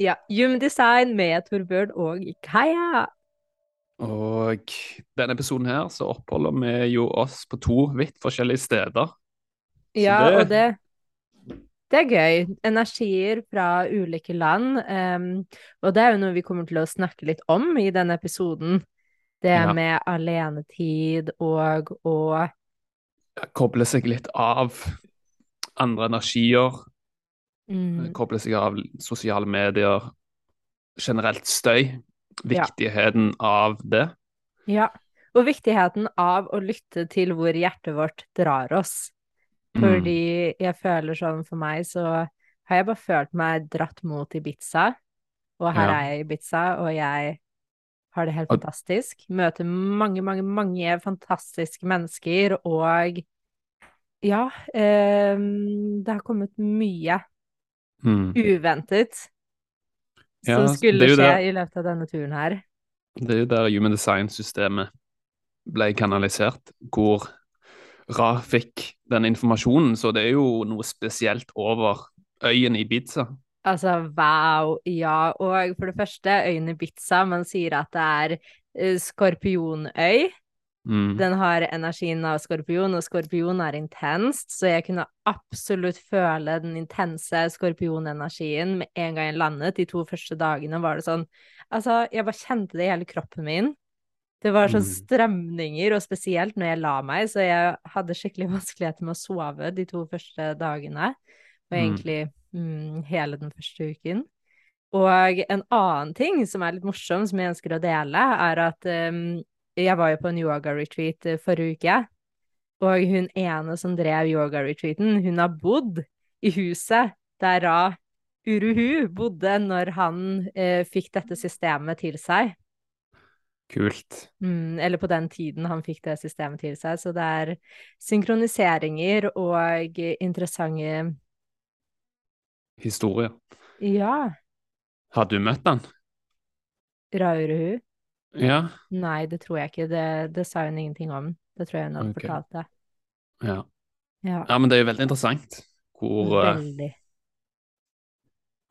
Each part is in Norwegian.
Ja, Human design med Torbjørn og Kaja. Og denne episoden her så oppholder vi jo oss på to vidt forskjellige steder. Ja, det- og det det er gøy. Energier fra ulike land. Um, og det er jo noe vi kommer til å snakke litt om i denne episoden. Det Ja. med alenetid og å Koble seg litt av andre energier. Mm, Koble seg av sosiale medier. Generelt støy. Viktigheten av det. Ja, og viktigheten av å lytte til hvor hjertet vårt drar oss. Mm. Fordi jeg føler sånn for meg, så har jeg bare følt meg dratt mot Ibiza. Og her Ja. er jeg i Ibiza, og jeg har det helt fantastisk. Møter mange, mange, mange fantastiske mennesker, og ja eh, Det har kommet mye Mm. uventet Ja, som skulle skje der, i løpet av denne turen her. Det er jo der human design-systemet ble kanalisert, hvor Ra fikk den informasjonen. Så det er jo noe spesielt over øyen Ibiza. Altså, wow, ja. Og for det første, øyen Ibiza. Man sier at det er eh, skorpionøy. Mm. Den har energien av skorpion, og skorpion er intenst, så jeg kunne absolutt føle den intense skorpionenergien med en gang jeg landet. De to første dagene var det sånn Altså, jeg bare kjente det i hele kroppen min. Det var sånn Mm. strømninger, og spesielt når jeg la meg, så jeg hadde skikkelig vanskeligheter med å sove de to første dagene, og Mm. egentlig mm, hele den første uken. Og en annen ting som er litt morsom, som jeg ønsker å dele, er at um, jeg var jo på en yoga-retreat eh, forrige uke, og hun ene som drev yoga-retreaten, hun har bodd i huset der Ra Uruhu bodde når han eh, fikk dette systemet til seg. Kult. Mm, eller på den tiden han fikk det systemet til seg. Så det er synkroniseringer og interessante Historier. Ja, Har du møtt han? Ra Uruhu? Ja. Nei, det tror jeg ikke. Det, det sa hun ingenting om. Det tror jeg hun hadde okay. fortalt deg. ja. Ja, Ja, men det er jo veldig interessant hvor, eh, veldig.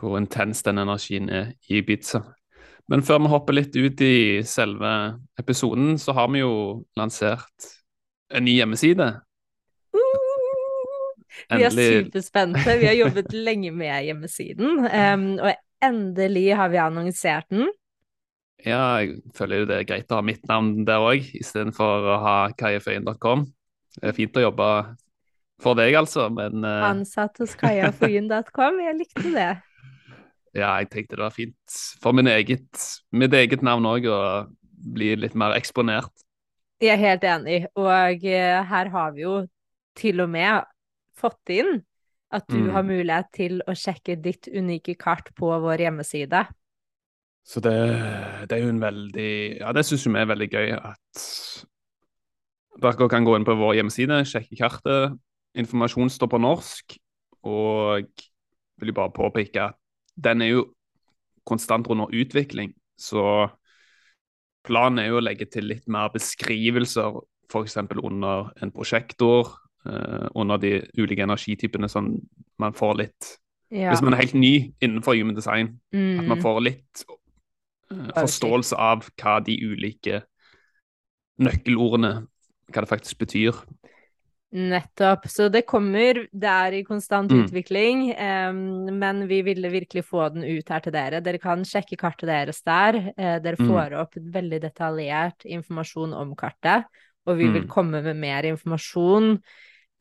hvor intens den energien er i Ibiza. Men før vi hopper litt ut i selve episoden, så har vi jo lansert en ny hjemmeside. Vi er superspente. Vi har jobbet lenge med hjemmesiden, Um, og endelig har vi annonsert den. Ja, jeg føler jo det er greit å ha mitt navn der òg, istedenfor å ha kaiaføyen.com. Det er fint å jobbe for deg, altså, men uh... Ansatt hos kajafoyen.com. Jeg likte det. ja, jeg tenkte det var fint for min eget, mitt eget navn òg å bli litt mer eksponert. Jeg er helt enig. Og eh, her har vi jo til og med fått inn at du Mm. har mulighet til å sjekke ditt unike kart på vår hjemmeside. Så det, det er jo en veldig Ja, det syns vi er veldig gøy at dere kan gå inn på vår hjemmeside, sjekke kartet. Informasjon står på norsk, og vil jo bare påpeke at den er jo konstant under utvikling. Så planen er jo å legge til litt mer beskrivelser, f.eks. under en prosjektor, Uh, under de ulike energitypene, sånn man får litt Ja. Hvis man er helt ny innenfor human design, at man Mm. får litt forståelse av hva de ulike nøkkelordene Hva det faktisk betyr. Nettopp. Så det kommer, det er i konstant Mm. utvikling, Um, men vi ville virkelig få den ut her til dere. Dere kan sjekke kartet deres der. Uh, dere Mm. får opp veldig detaljert informasjon om kartet, og vi vil Mm. komme med mer informasjon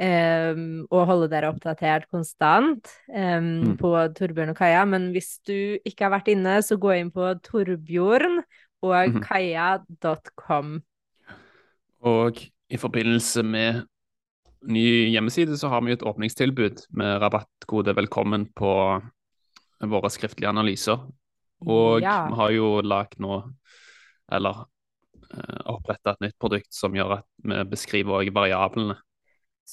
em, og holde dere oppdatert konstant um, Mm. på Torbjørn og Kaja. Men hvis du ikke har vært inne, så gå inn på Torbjørn og Mhm. kaja.com. Og i forbindelse med ny hjemmeside så har vi et åpningstilbud med rabattkode 'velkommen' på våre skriftlige analyser. Og Ja. vi har jo lagd nå, eller uh, oppretta et nytt produkt som gjør at vi beskriver òg variablene.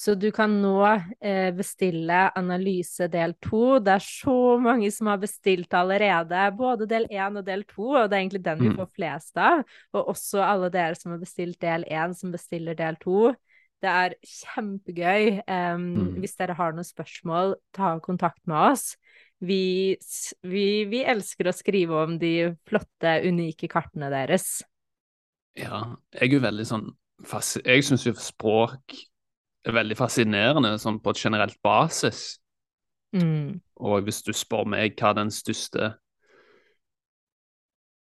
Så du kan nå eh, bestille analyse del to. Det er så mange som har bestilt allerede, både del én og del to, og det er egentlig den vi Mm. får flest av. Og også alle dere som har bestilt del én, som bestiller del to. Det er kjempegøy. Um, Mm. Hvis dere har noen spørsmål, ta kontakt med oss. Vi, vi, vi elsker å skrive om de flotte, unike kartene deres. Ja, jeg er jo veldig sånn Jeg syns jo språk veldig fascinerende sånn på et generelt basis. Mm. Og hvis du spør meg hva den største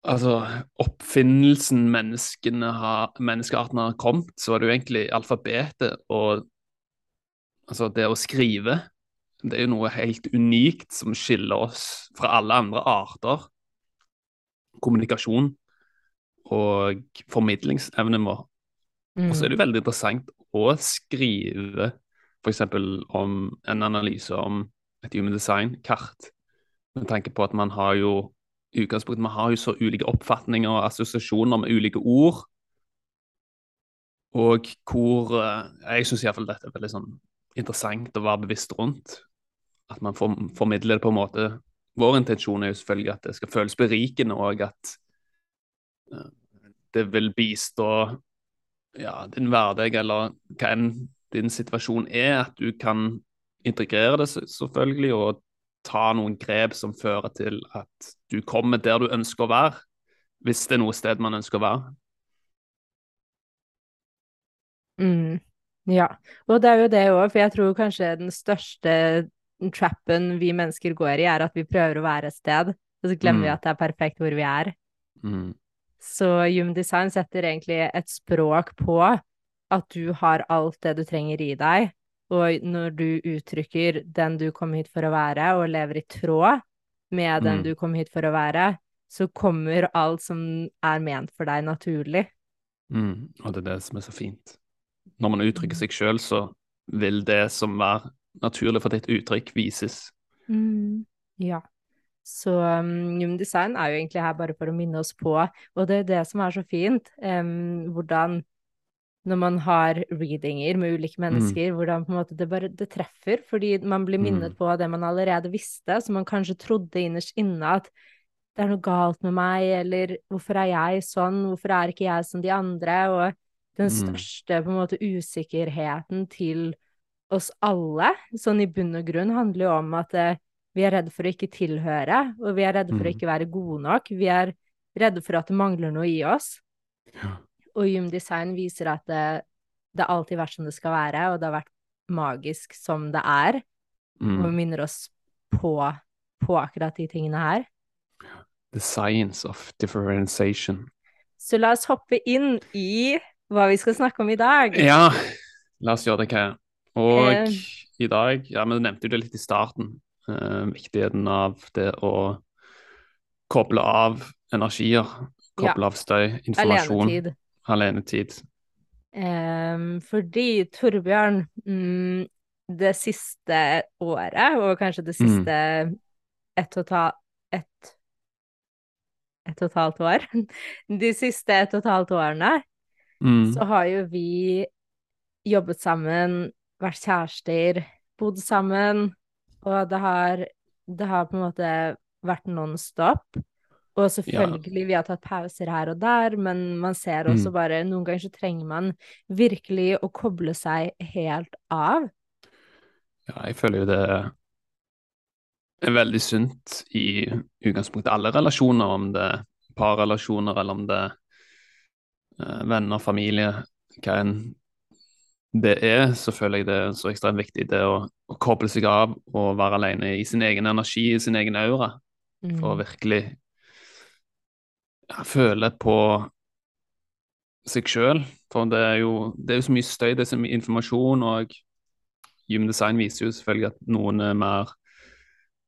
Altså, oppfinnelsen har, menneskearten har kommet, så er det jo egentlig alfabetet og Altså, det å skrive, det er jo noe helt unikt som skiller oss fra alle andre arter. Kommunikasjon og formidlingsevnen vår. Og så er det jo veldig interessant å skrive f.eks. om en analyse om et human design-kart, med tanke på at man har jo utgangspunktet, man har jo så ulike oppfatninger og assosiasjoner med ulike ord. Og hvor eh, Jeg syns iallfall dette er veldig sånn interessant å være bevisst rundt. At man formidler det på en måte Vår intensjon er jo selvfølgelig at det skal føles berikende, og at eh, det vil bistå ja, din hverdag, eller hva enn din situasjon er, at du kan integrere det selvfølgelig, og ta noen grep som fører til at du kommer der du ønsker å være, hvis det er noe sted man ønsker å være. Mm, ja, og det er jo det òg, for jeg tror kanskje den største trappen vi mennesker går i, er at vi prøver å være et sted, og så glemmer vi Mm. at det er perfekt hvor vi er. Mm. Så Human Design setter egentlig et språk på at du har alt det du trenger i deg, og når du uttrykker den du kom hit for å være, og lever i tråd med den Mm. du kom hit for å være, så kommer alt som er ment for deg, naturlig. Mm. Og det er det som er så fint. Når man uttrykker seg sjøl, så vil det som er naturlig for ditt uttrykk, vises. Mm, ja. Så um, Human Design er jo egentlig her bare for å minne oss på, og det er det som er så fint, um, hvordan når man har readinger med ulike mennesker, hvordan på en måte det bare det treffer, fordi man blir minnet Mm. på det man allerede visste, så man kanskje trodde innerst inne at det er noe galt med meg, eller hvorfor er jeg sånn, hvorfor er ikke jeg som de andre, og den Mm. største på en måte usikkerheten til oss alle, sånn i bunn og grunn, handler jo om at eh, vi er redde for å ikke tilhøre, og vi er redde for å Mm. ikke være gode nok. Vi er redde for at det mangler noe i oss. Ja. Og Human Design viser at det, det har alltid vært som det skal være, og det har vært magisk som det er, og Mm. minner oss på, på akkurat de tingene her. The science of differentiation. Så la oss hoppe inn i hva vi skal snakke om i dag. Ja, la oss gjøre det, Kaja. Og Eh. i dag, ja, vi nevnte jo det litt i starten, viktigheten av det å koble av energier, koble av støy, informasjon, Alenetid. alenetid. Um, fordi Torbjørn, um, det siste året, og kanskje det Mm. siste ett og et halvt ett, et og et halvt år De siste ett og et halvt årene Mm. så har jo vi jobbet sammen, vært kjærester, bodd sammen, og det har, det har på en måte vært non-stop. Og selvfølgelig, vi har tatt pauser her og der, men man ser også Mm. bare Noen ganger så trenger man virkelig å koble seg helt av. Ja, jeg føler jo det er veldig sunt i utgangspunktet alle relasjoner, om det er parrelasjoner eller om det er eh, venner, familie, hva enn det er, så føler jeg det er så ekstremt viktig det å, å koble seg av og være alene i sin egen energi, i sin egen aura, for å Mm. virkelig føle på seg sjøl. For det er jo det er jo så mye støy, det er så mye informasjon, og Human Design viser jo selvfølgelig at noen er mer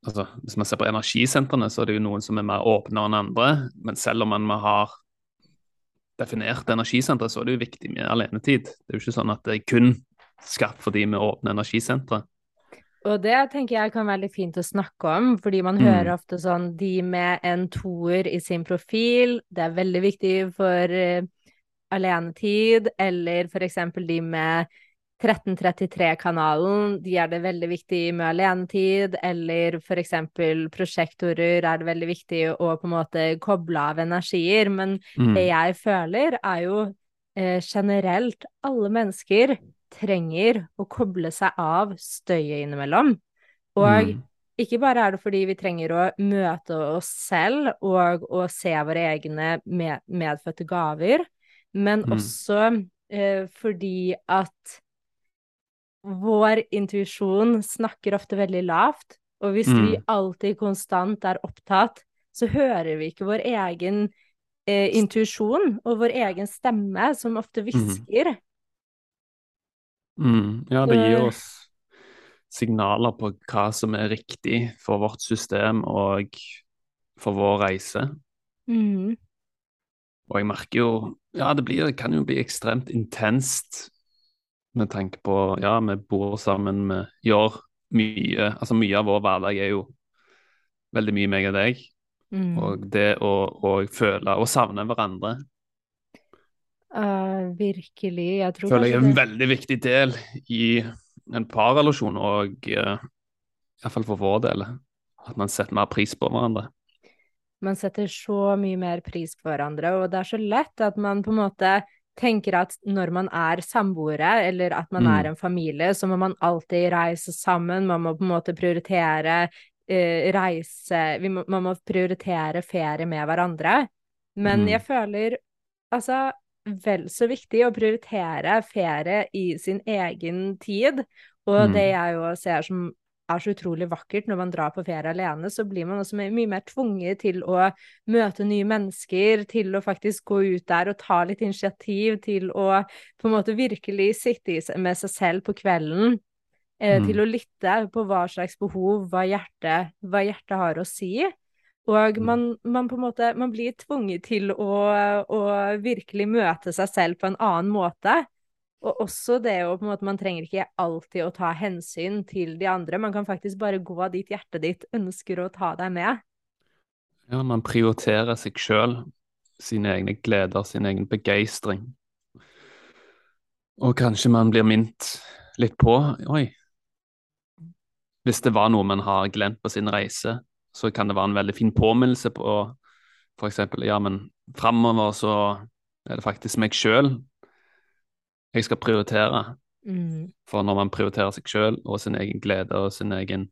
altså Hvis man ser på energisentrene, så er det jo noen som er mer åpne enn andre. Men selv om man har definert energisentre, så er det jo viktig med alenetid. Det er jo ikke sånn at det er kun skapt for de med åpne energisentre. Og det tenker jeg kan være litt fint å snakke om, fordi man Mm. hører ofte sånn de med en toer i sin profil, det er veldig viktig for uh, alenetid, eller eksempel de med 1333-kanalen, de er det veldig viktig med alenetid, eller for eksempel prosjektorer er det veldig viktig å på en måte koble av energier, men Mm. det jeg føler er jo eh, generelt alle mennesker trenger å koble seg av støyet innimellom. Og Mm. ikke bare er det fordi vi trenger å møte oss selv og å se våre egne med medfødte gaver, men Mm. også eh, fordi at vår intuisjon snakker ofte veldig lavt, og hvis vi Mm. alltid konstant er opptatt, så hører vi ikke vår egen eh, intuisjon og vår egen stemme, som ofte hvisker. Mm. Ja, det gir oss signaler på hva som er riktig for vårt system og for vår reise. Mhm. Og jeg merker jo Ja, det blir, kan jo bli ekstremt intenst med tanke på Ja, vi bor sammen, vi gjør mye Altså mye av vår hverdag er jo veldig mye meg og deg. Mm. Og det å, å føle og savne hverandre Uh, virkelig. Jeg tror føler jeg er en det veldig viktig del i en parrelasjon, og uh, iallfall for vår del. At man setter mer pris på hverandre. Man setter så mye mer pris på hverandre, og det er så lett at man på en måte tenker at når man er samboere, eller at man Mm. er en familie, så må man alltid reise sammen, man må på en måte prioritere eh, reise vi må, Man må prioritere ferie med hverandre. Men Mm. jeg føler altså vel så viktig å prioritere ferie i sin egen tid, og Mm. det jeg jo ser som er så utrolig vakkert når man drar på ferie alene, så blir man også mye mer tvunget til å møte nye mennesker, til å faktisk gå ut der og ta litt initiativ, til å på en måte virkelig sitte med seg selv på kvelden, eh, Mm. til å lytte på hva slags behov, hva hjertet, hva hjertet har å si. Og Mm. man, man på en måte man blir tvunget til å, å virkelig møte seg selv på en annen måte. Og også det å på en måte Man trenger ikke alltid å ta hensyn til de andre. Man kan faktisk bare gå dit hjertet ditt ønsker å ta deg med. Ja, man prioriterer seg sjøl, sine egne gleder, sin egen begeistring. Og kanskje man blir minnet litt på Oi, hvis det var noe man har glemt på sin reise, så kan det være en veldig fin påminnelse på eksempel, ja, men framover så er det faktisk meg sjøl jeg skal prioritere. Mm. For når man prioriterer seg sjøl og sin egen glede og sin egen,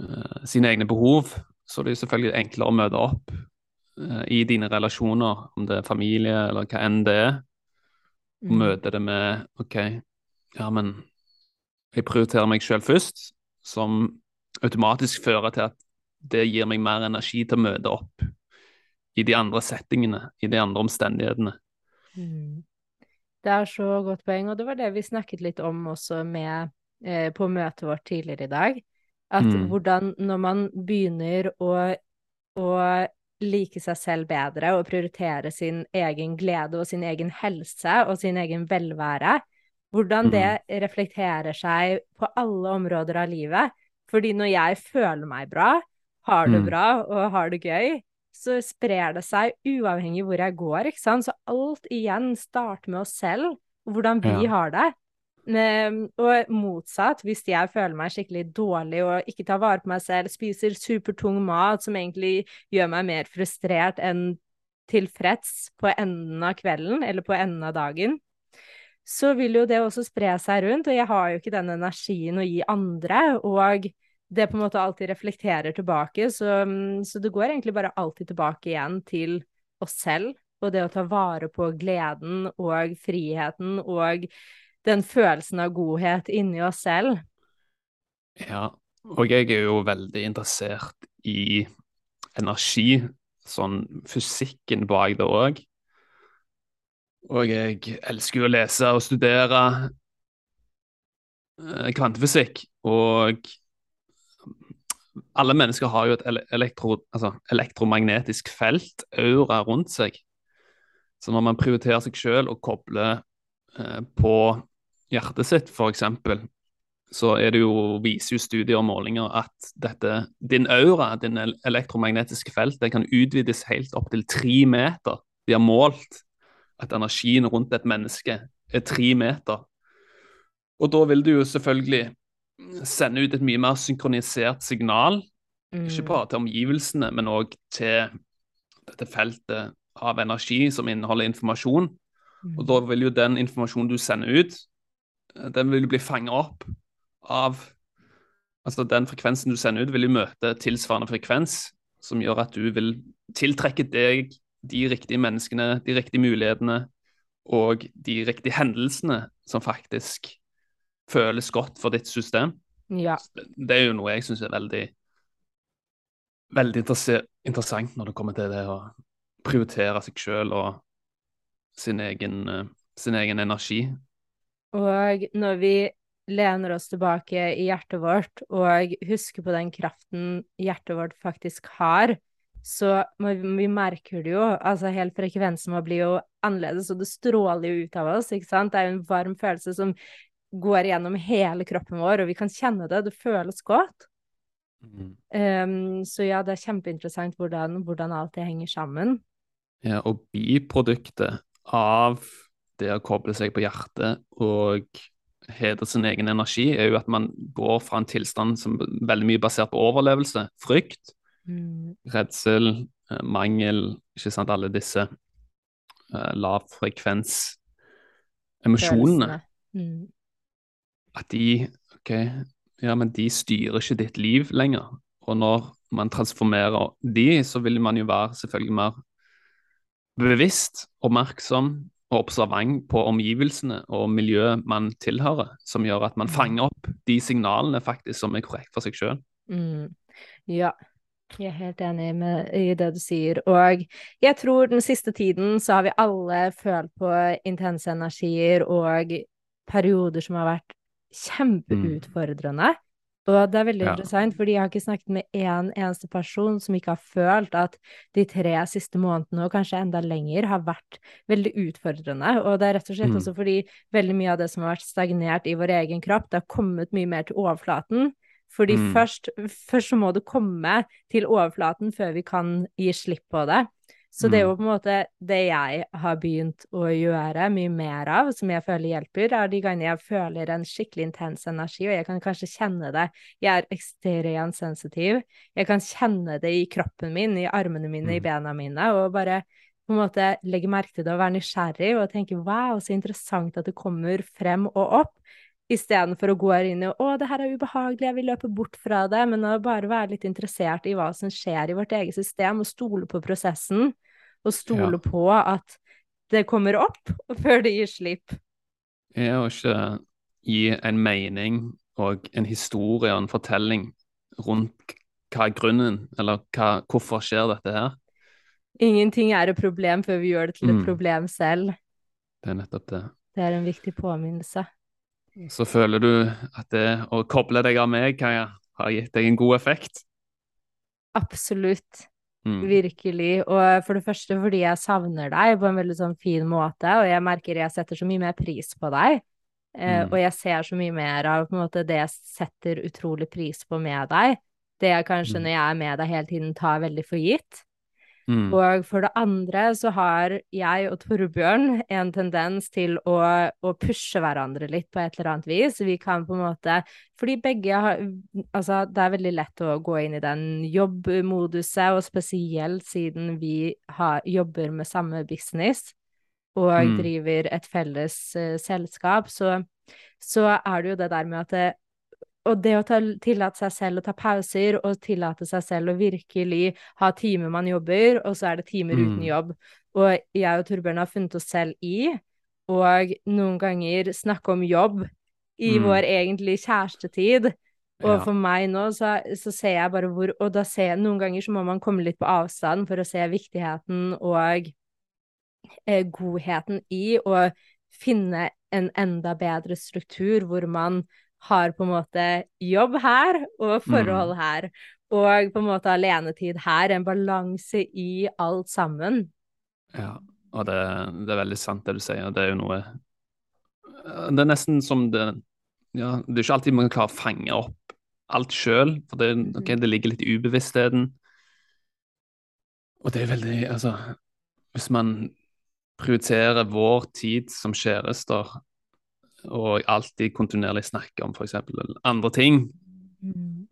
uh, sine egne behov, så er det selvfølgelig enklere å møte opp uh, i dine relasjoner, om det er familie eller hva enn det er, og Mm. møte det med OK, ja, men jeg prioriterer meg sjøl først, som automatisk fører til at det gir meg mer energi til å møte opp i de andre settingene, i de andre omstendighetene. Mm. Det er så godt poeng, og det var det vi snakket litt om også med, eh, på møtet vårt tidligere i dag. At Mm. hvordan når man begynner å, å like seg selv bedre og prioritere sin egen glede og sin egen helse og sin egen velvære, hvordan det reflekterer seg på alle områder av livet. Fordi når jeg føler meg bra, har det Mm. bra og har det gøy, så sprer det seg uavhengig hvor jeg går, ikke sant? Så alt igjen starter med oss selv, og hvordan vi Ja. har det. Ehm, og motsatt, hvis jeg føler meg skikkelig dårlig og ikke tar vare på meg selv, spiser supertung mat som egentlig gjør meg mer frustrert enn tilfreds på enden av kvelden eller på enden av dagen, så vil jo det også spre seg rundt, og jeg har jo ikke den energien å gi andre, og det på en måte alltid reflekterer tilbake, så, så det går egentlig bare alltid tilbake igjen til oss selv, og det å ta vare på gleden og friheten og den følelsen av godhet inni oss selv. Ja, og jeg er jo veldig interessert i energi, sånn fysikken bak det òg. Og jeg elsker å lese og studere eh, kvantefysikk, og alle mennesker har jo et elektro, altså elektromagnetisk felt, aura, rundt seg. Så når man prioriterer seg sjøl og kobler eh, på hjertet sitt, f.eks., så er det jo, viser jo studier og målinger at dette, din aura, din elektromagnetiske felt, det kan utvides helt opp til tre meter. De har målt at energien rundt et menneske er tre meter. Og da vil du jo selvfølgelig sende ut et mye mer synkronisert signal, mm. ikke bare til omgivelsene, men òg til dette feltet av energi som inneholder informasjon. Mm. Og da vil jo den informasjonen du sender ut, den vil bli fanga opp av Altså den frekvensen du sender ut, vil jo møte tilsvarende frekvens, som gjør at du vil tiltrekke deg de riktige menneskene, de riktige mulighetene og de riktige hendelsene som faktisk føles godt for ditt system. Ja. Det er jo noe jeg syns er veldig veldig interessant når det kommer til det å prioritere seg sjøl og sin egen, uh, sin egen energi. Og når vi lener oss tilbake i hjertet vårt og husker på den kraften hjertet vårt faktisk har, så vi merker det jo. Altså, hele frekvensen må bli jo annerledes, og det stråler jo ut av oss, ikke sant. Det er jo en varm følelse som går gjennom hele kroppen vår, og vi kan kjenne det. Det føles godt. Mm. Um, så ja, det er kjempeinteressant hvordan, hvordan alt det henger sammen. Ja, og biproduktet av det å koble seg på hjertet og hedre sin egen energi, er jo at man går fra en tilstand som er veldig mye basert på overlevelse, frykt, mm. redsel, eh, mangel, ikke sant, alle disse uh, lavfrekvens emosjonene. Mm at de OK, ja, men de styrer ikke ditt liv lenger. Og når man transformerer de, så vil man jo være selvfølgelig mer bevisst, oppmerksom og observant på omgivelsene og miljøet man tilhører, som gjør at man fanger opp de signalene faktisk som er korrekt for seg sjøl. Mm. Ja, jeg er helt enig med, i det du sier. Og jeg tror den siste tiden så har vi alle følt på intense energier og perioder som har vært kjempeutfordrende. Mm. Og det er veldig ja. interessant, fordi jeg har ikke snakket med én en eneste person som ikke har følt at de tre siste månedene, og kanskje enda lenger, har vært veldig utfordrende. Og det er rett og slett mm. også fordi veldig mye av det som har vært stagnert i vår egen kropp, det har kommet mye mer til overflaten. Fordi mm. først, først så må det komme til overflaten før vi kan gi slipp på det. Så det er jo mm. på en måte det jeg har begynt å gjøre mye mer av, som jeg føler hjelper, er de gangene jeg føler en skikkelig intens energi, og jeg kan kanskje kjenne det. Jeg er ekstremt sensitiv. Jeg kan kjenne det i kroppen min, i armene mine, i mm. bena mine, og bare på en måte legge merke til det og være nysgjerrig og tenke wow, så interessant at det kommer frem og opp. Istedenfor å gå inn i 'Å, det her er ubehagelig, jeg vil løpe bort fra det', men å bare være litt interessert i hva som skjer i vårt eget system, og stole på prosessen. Og stole ja. på at det kommer opp før det gir slipp. Ja, og ikke gi en mening og en historie og en fortelling rundt hva er grunnen, eller hva, hvorfor skjer dette her. Ingenting er et problem før vi gjør det til et mm. problem selv. Det er nettopp det. Det er en viktig påminnelse. Så føler du at det å koble deg av meg har gitt deg en god effekt? Absolutt. Mm. Virkelig. Og for det første fordi jeg savner deg på en veldig sånn fin måte, og jeg merker jeg setter så mye mer pris på deg. Eh, mm. og jeg ser så mye mer av måte, det jeg setter utrolig pris på med deg. Det jeg kanskje mm. når jeg er med deg hele tiden tar veldig for gitt. Mm. Og for det andre så har jeg og Torbjørn en tendens til å, å, pushe hverandre litt på et eller annet vis. Vi kan på en måte Fordi begge har Altså, det er veldig lett å gå inn i den jobbmoduset, og spesielt siden vi har, jobber med samme business og mm. driver et felles uh, selskap, så, så er det jo det der med at det, og det å ta, tillate seg selv å ta pauser, og tillate seg selv å virkelig ha timer man jobber, og så er det timer mm. uten jobb. Og jeg og Torbjørn har funnet oss selv i, og noen ganger snakke om jobb i mm. vår egentlig kjærestetid. Og ja. for meg nå, så, så, ser jeg bare hvor Og da ser jeg noen ganger så må man komme litt på avstand for å se viktigheten og eh, godheten i å finne en enda bedre struktur hvor man har på en måte jobb her og forhold mm. her. Og på en måte alenetid her. En balanse i alt sammen. Ja, og det, det, er veldig sant det du sier. Det er jo noe Det er nesten som det ja, Det er ikke alltid man klarer å fange opp alt sjøl, for det, okay, det ligger litt i ubevisstheten. Og det er veldig Altså, hvis man prioriterer vår tid som kjærester og alltid kontinuerlig snakker om f.eks. andre ting, Mm.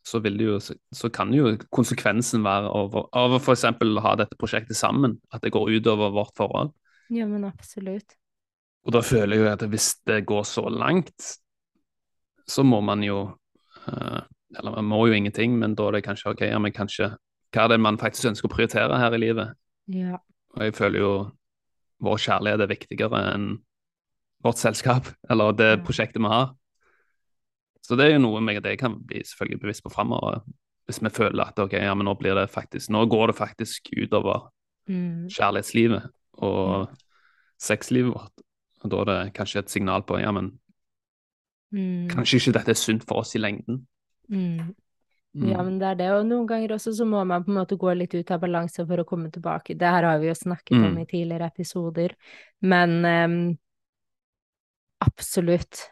så, jo, så, kan jo konsekvensen være over, av å f.eks. ha dette prosjektet sammen, at det går utover vårt forhold. Ja, men absolutt. Og da føler jeg jo at hvis det går så langt, så må man jo eh, Eller man må jo ingenting, men da er det kanskje OK, ja, men kanskje Hva er det man faktisk ønsker å prioritere her i livet? Ja. Og jeg føler jo vår kjærlighet er viktigere enn vårt selskap, eller det prosjektet vi har. Så det er jo noe meg og deg kan bli selvfølgelig bevisst på framover. Hvis vi føler at ok, ja, men nå blir det faktisk, nå går det faktisk utover Mm. kjærlighetslivet og sexlivet vårt. Og da er det kanskje et signal på ja, men Mm. kanskje ikke dette er sunt for oss i lengden. Mm. Mm. Ja, men det er det, og noen ganger også så må man på en måte gå litt ut av balanse for å komme tilbake. Det her har vi jo snakket om Mm. i tidligere episoder, men ehm, absolutt.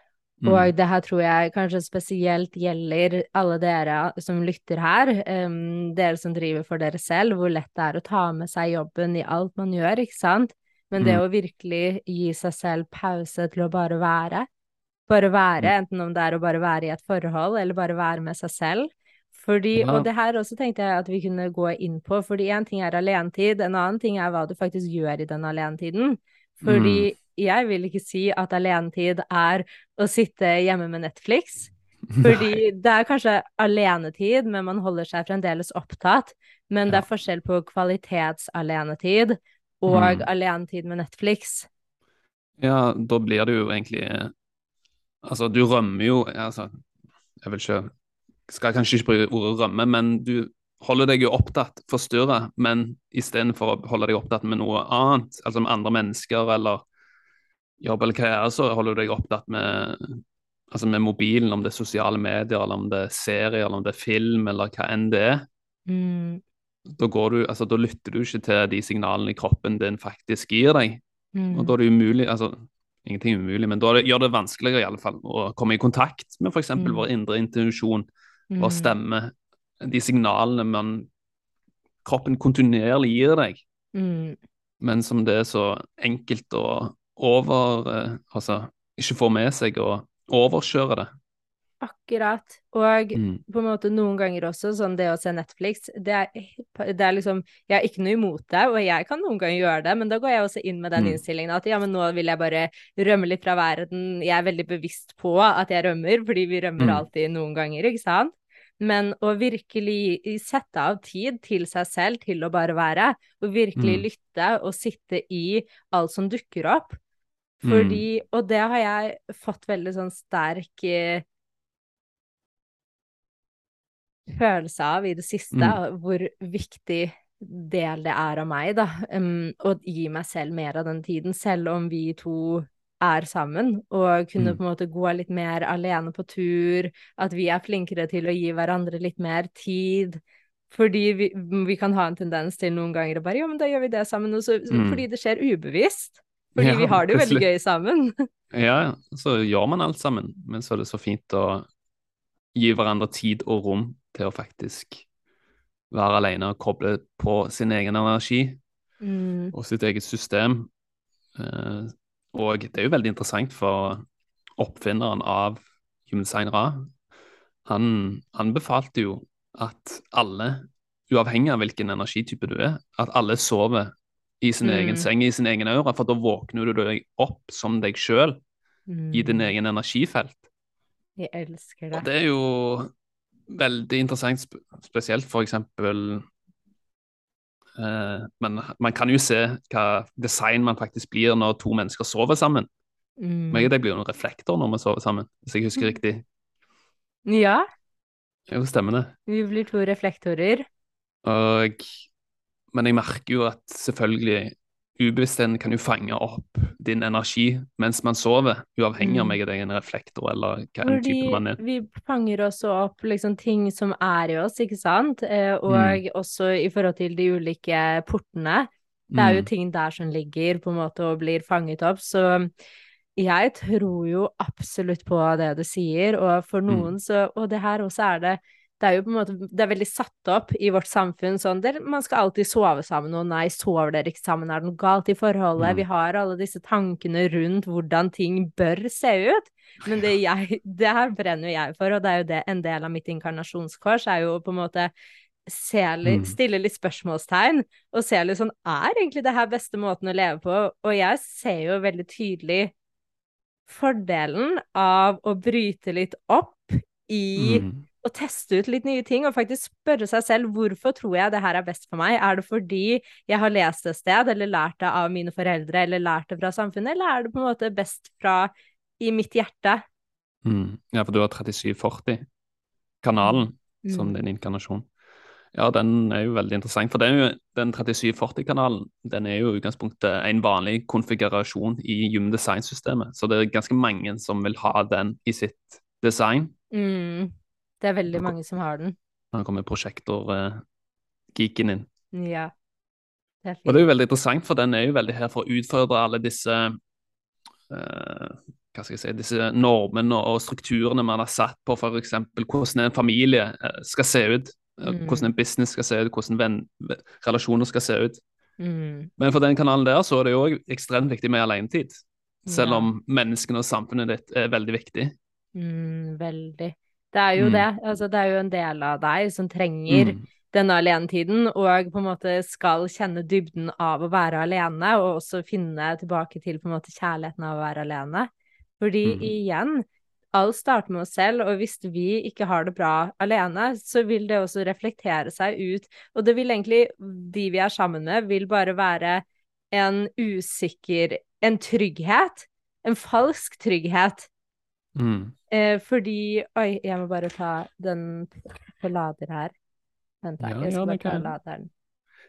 Mm. Og det her tror jeg kanskje spesielt gjelder alle dere som lytter her, um, dere som driver for dere selv, hvor lett det er å ta med seg jobben i alt man gjør, ikke sant? Men det Mm. å virkelig gi seg selv pause til å bare være, bare være, Mm. enten om det er å bare være i et forhold, eller bare være med seg selv. Fordi, Ja. og det her også tenkte jeg at vi kunne gå inn på, fordi en ting er alenetid, en annen ting er hva du faktisk gjør i den alenetiden. Fordi Mm. Jeg vil ikke si at alenetid er å sitte hjemme med Netflix. Fordi det er kanskje alenetid, men man holder seg fremdeles opptatt. Men det er forskjell på kvalitetsalenetid og Mm. alenetid med Netflix. Ja, da blir det jo egentlig Altså, du rømmer jo altså, Jeg vil ikke Skal kanskje ikke bruke ordet rømme, men du holder deg jo opptatt, forstyrra, men istedenfor å holde deg opptatt med noe annet, altså med andre mennesker eller jobb eller karriere, så holder du deg opptatt med Altså med mobilen, om det er sosiale medier, eller om det er serier, eller om det er film, eller hva enn det er. Mm, Da, går du, altså, da lytter du ikke til de signalene kroppen din faktisk gir deg. mm, Og da er det umulig, altså ingenting er umulig, men da det, gjør det vanskeligere i alle fall å komme i kontakt med f.eks. Mm. vår indre intuisjon, vår mm, stemme, de signalene man kroppen kontinuerlig gir deg, mm. men som det er så enkelt å over eh, Altså ikke få med seg og overkjøre det. Akkurat. Og Mm. på en måte noen ganger også, sånn det å se Netflix, det er, det er liksom Jeg har ikke noe imot det, og jeg kan noen ganger gjøre det, men da går jeg også inn med den Mm. innstillingen at ja, men nå vil jeg bare rømme litt fra verden. Jeg er veldig bevisst på at jeg rømmer, fordi vi rømmer Mm. alltid noen ganger, ikke sant? Men å virkelig sette av tid til seg selv til å bare være, og virkelig Mm. lytte og sitte i alt som dukker opp. Mm. Og det har jeg fått veldig sånn sterk eh, følelse av i det siste, Mm. hvor viktig del det er av meg, da. Um, å gi meg selv mer av den tiden, selv om vi to er sammen, og kunne Mm. på en måte gå litt mer alene på tur, at vi er flinkere til å gi hverandre litt mer tid. Fordi vi, vi kan ha en tendens til noen ganger å bare Ja, men da gjør vi det sammen. Og så, Mm. Fordi det skjer ubevisst. Fordi Ja, vi har det jo veldig gøy sammen. Ja. Så gjør man alt sammen, men så er det så fint å gi hverandre tid og rom til å faktisk være alene og koble på sin egen energi Mm. og sitt eget system. Eh, og det er jo veldig interessant for oppfinneren av Human Design Ra. Han anbefalte jo at alle, uavhengig av hvilken energitype du er, at alle sover i sin Mm. egen seng, i sin egen aura, for da våkner du deg opp som deg sjøl i din Mm. egen energifelt. Jeg elsker det. Og det. er jo veldig interessant, spesielt for eksempel eh, Men man kan jo se hva design man faktisk blir når to mennesker sover sammen. Mm. Meg og deg blir jo en reflektor når vi sover sammen, hvis jeg husker riktig. Ja, Jo, stemmer det. vi blir to reflektorer. Og, men jeg merker jo at selvfølgelig ubevisstheten kan jo fange opp din energi mens man sover, uavhengig av Mm. om jeg er en reflektor eller hva en type man er. vi fanger også opp liksom ting som er i oss, ikke sant? Eh, og Mm. også i forhold til de ulike portene. Det er jo Mm. ting der som ligger på en måte og blir fanget opp. Så jeg tror jo absolutt på det du sier, og for Mm. noen så Og det her også er det Det er jo på en måte Det er veldig satt opp i vårt samfunn sånn der man skal alltid sove sammen, og nei, sover dere ikke sammen, er det noe galt i forholdet? Mm. Vi har alle disse tankene rundt hvordan ting bør se ut. Men det jeg Det her brenner jo jeg for, og det er jo det en del av mitt inkarnasjonskors, er jo på en måte se litt, Mm. stille litt spørsmålstegn, og se litt sånn Er egentlig det her beste måten å leve på? Og jeg ser jo veldig tydelig fordelen av å bryte litt opp i Mm. Å teste ut litt nye ting, og faktisk spørre seg selv hvorfor tror jeg det her er best for meg? Er det fordi jeg har lest det et sted, eller lært det av mine foreldre, eller lært det fra samfunnet, eller er det på en måte best fra i mitt hjerte? Mm. Ja, for du har 3740-kanalen som Mm. din inkarnasjon. Ja, den er jo veldig interessant, for den, den 3740-kanalen den er jo i utgangspunktet en vanlig konfigurasjon i Human Design-systemet, så det er ganske mange som vil ha den i sitt design. Mm. Det er veldig mange som har den. Det kommer prosjektor-geeken inn. Ja. Det er Og det er jo veldig interessant, for den er jo veldig her for å utfordre alle disse uh, hva skal jeg si, disse normene og strukturene man har satt på f.eks. hvordan en familie eh, skal se ut, eh, Mm. hvordan en business skal se ut, hvordan venn, relasjoner skal se ut. Mm. Men for den kanalen der så er det jo òg ekstremt viktig med alenetid. Selv Ja. om menneskene og samfunnet ditt er veldig viktig. Mm, veldig. Det er jo Mm. det. Altså, det er jo en del av deg som trenger Mm. denne alenetiden, og på en måte skal kjenne dybden av å være alene, og også finne tilbake til på en måte kjærligheten av å være alene. Fordi Mm. igjen, alt starter med oss selv, og hvis vi ikke har det bra alene, så vil det også reflektere seg ut. Og det vil egentlig, de vi er sammen med, vil bare være en usikker En trygghet. En falsk trygghet. Mm. Eh, fordi Oi, jeg må bare ta den på lader her. Vent, da. Ja, jeg ja, skal bare det ta laderen.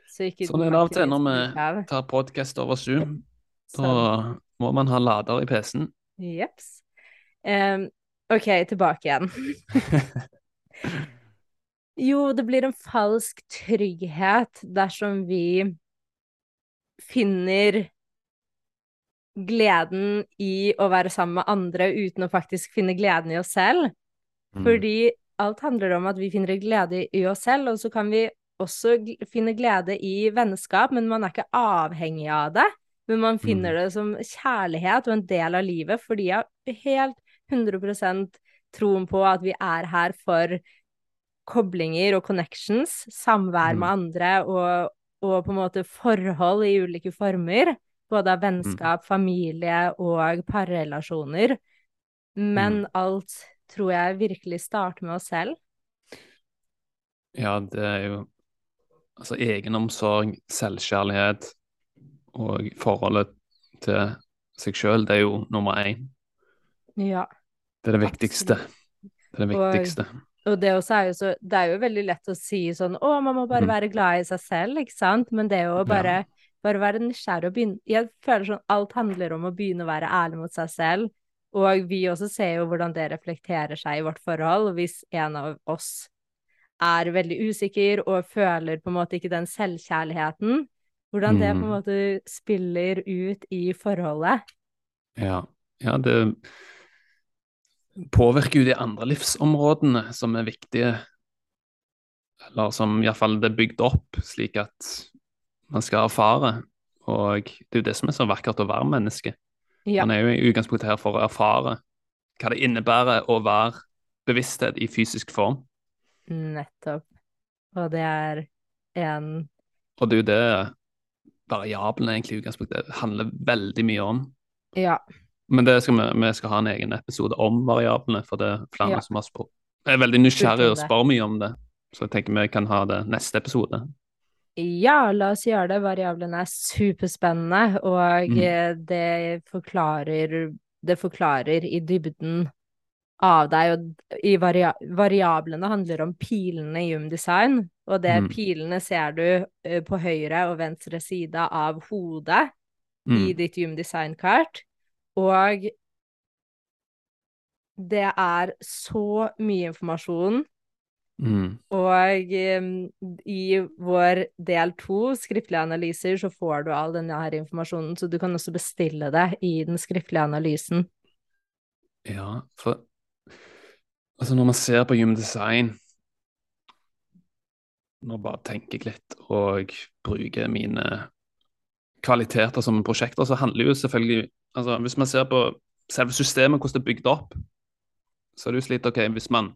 Så Sånn er det av og til når vi tar podkast over Zoom. Da Sånn. må man ha lader i PC-en. Jeps. Em, OK, tilbake igjen. Jo, det blir en falsk trygghet dersom vi finner gleden i å være sammen med andre uten å faktisk finne gleden i oss selv. Mm. Fordi alt handler om at vi finner glede i oss selv, og så kan vi også finne glede i vennskap, men man er ikke avhengig av det. Men man finner Mm. det som kjærlighet og en del av livet, fordi jeg har helt 100% troen på at vi er her for koblinger og connections, samvær Mm. med andre og, og på en måte forhold i ulike former. Både av vennskap, familie og parrelasjoner. Men Mm. alt tror jeg virkelig starter med oss selv. Ja, det er jo altså egenomsorg, selvkjærlighet og forholdet til seg sjøl, det er jo nummer én. Ja. Det er det viktigste. Det er det viktigste. Og det også er jo så Det er jo veldig lett å si sånn Å, man må bare Mm. være glad i seg selv, ikke sant? Men det er jo bare Ja. Bare være nysgjerrig og begynne Jeg føler sånn alt handler om å begynne å være ærlig mot seg selv. Og vi også ser jo hvordan det reflekterer seg i vårt forhold. Hvis en av oss er veldig usikker og føler på en måte ikke den selvkjærligheten, hvordan det på en Mm. måte spiller ut i forholdet. Ja. ja, det påvirker jo de andre livsområdene som er viktige, eller som iallfall det er bygd opp slik at man skal erfare. Og det er jo det som er så vakkert å være menneske. Ja. Man er jo i utgangspunktet her for å erfare hva det innebærer å være bevissthet i fysisk form. Nettopp. Og det er en Og det er jo det variablene egentlig i utgangspunktet handler veldig mye om. Ja. Men det skal vi, vi skal ha en egen episode om variablene, for det er flere Ja. som har spurt. Jeg er veldig nysgjerrig og spør mye om det, så jeg tenker vi kan ha det neste episode. Ja, la oss gjøre det. Variablene er superspennende, og Mm. eh, det forklarer Det forklarer i dybden av deg, og i varia variablene handler om pilene i Design, og det Mm. pilene ser du eh, på høyre og venstre side av hodet i Mm. ditt Human Design-kart, og det er så mye informasjon Mm. Og em, i vår del to, skriftlige analyser, så får du all denne her informasjonen, så du kan også bestille det i den skriftlige analysen. Ja, for altså når man ser på Human Design Nå bare tenker jeg litt og bruker mine kvaliteter som prosjekter, så handler jo selvfølgelig altså Hvis man ser på selve systemet, hvordan det er bygd opp, så er det jo slik OK, hvis man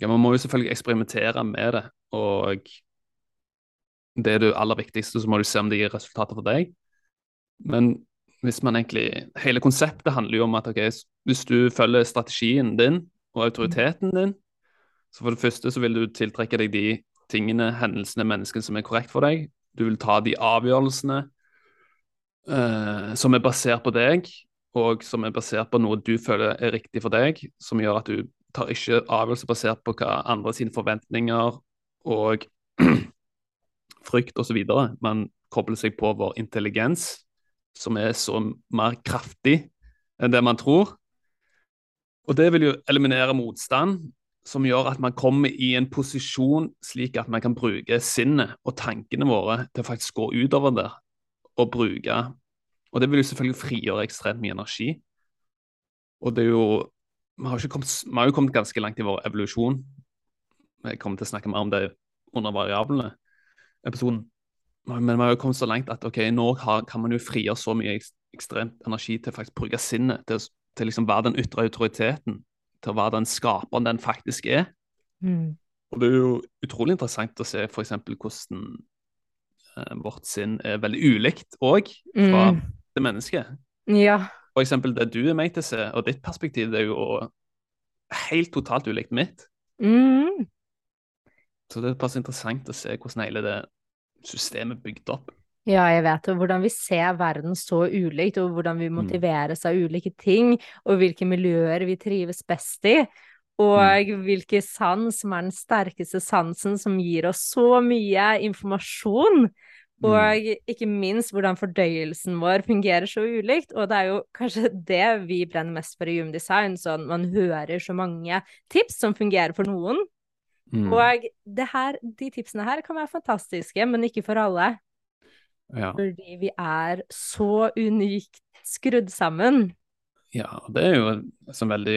ja, Man må jo selvfølgelig eksperimentere med det, og det er det aller viktigste, så må du se om det gir resultater for deg. Men hvis man egentlig Hele konseptet handler jo om at okay, hvis du følger strategien din og autoriteten din, så for det første så vil du tiltrekke deg de tingene, hendelsene, menneskene som er korrekt for deg. Du vil ta de avgjørelsene eh, som er basert på deg, og som er basert på noe du føler er riktig for deg, som gjør at du tar ikke avgjørelser basert på hva andre sine forventninger og frykt osv. Man kobler seg på vår intelligens, som er så mer kraftig enn det man tror. Og det vil jo eliminere motstand, som gjør at man kommer i en posisjon slik at man kan bruke sinnet og tankene våre til å faktisk gå utover det og bruke Og det vil jo selvfølgelig frigjøre ekstremt mye energi. Og det er jo Vi har, kommet, vi har jo kommet ganske langt i vår evolusjon. Vi kommer til å snakke mer om det under variablene episoden. Men vi har jo kommet så langt at ok, nå har, kan man jo frigjøre så mye ekstremt energi til å faktisk bruke sinnet, til, til liksom være den ytre autoriteten, til å være den skaperen den faktisk er. Mm. Og det er jo utrolig interessant å se f.eks. hvordan eh, vårt sinn er veldig ulikt òg fra Mm. det mennesket. Ja. For eksempel det du er meg til å se, og ditt perspektiv, det er jo helt totalt ulikt mitt. Mm. Så det er pass interessant å se hvordan hele det systemet er bygd opp. Ja, jeg vet, og hvordan vi ser verden så ulikt, og hvordan vi Mm. motiveres av ulike ting, og hvilke miljøer vi trives best i, og Mm. hvilke sans som er den sterkeste sansen som gir oss så mye informasjon. Og ikke minst hvordan fordøyelsen vår fungerer så ulikt, og det er jo kanskje det vi brenner mest for i Human Design, sånn man hører så mange tips som fungerer for noen, Mm. og det her, de tipsene her kan være fantastiske, men ikke for alle. Ja. Fordi vi er så unikt skrudd sammen. Ja, det er jo et veldig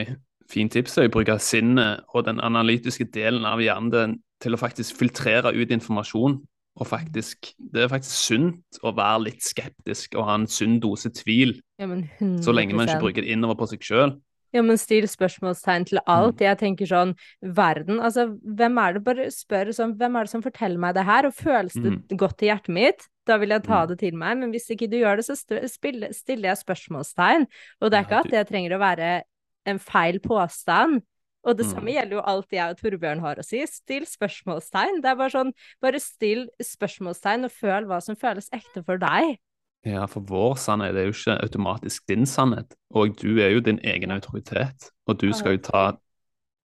fint tips å bruke sinnet og den analytiske delen av hjernen til å faktisk filtrere ut informasjon. Og faktisk, det er faktisk sunt å være litt skeptisk og ha en sunn dose tvil, Ja, men så lenge man ikke bruker det innover på seg sjøl. Ja, men still spørsmålstegn til alt. Jeg tenker sånn, verden, altså, hvem er det, bare spør sånn, hvem er det som forteller meg det her, og føles det godt i hjertet mitt, da vil jeg ta Mm. det til meg, men hvis ikke du gjør det, så stiller jeg spørsmålstegn, og det er ikke at jeg det trenger å være en feil påstand, og det Mm. samme gjelder jo alt jeg og Torbjørn har å si, still spørsmålstegn, det er bare sånn, bare still spørsmålstegn og føl hva som føles ekte for deg. Ja, for vår sannhet er jo ikke automatisk din sannhet, og du er jo din egen autoritet, og du skal jo ta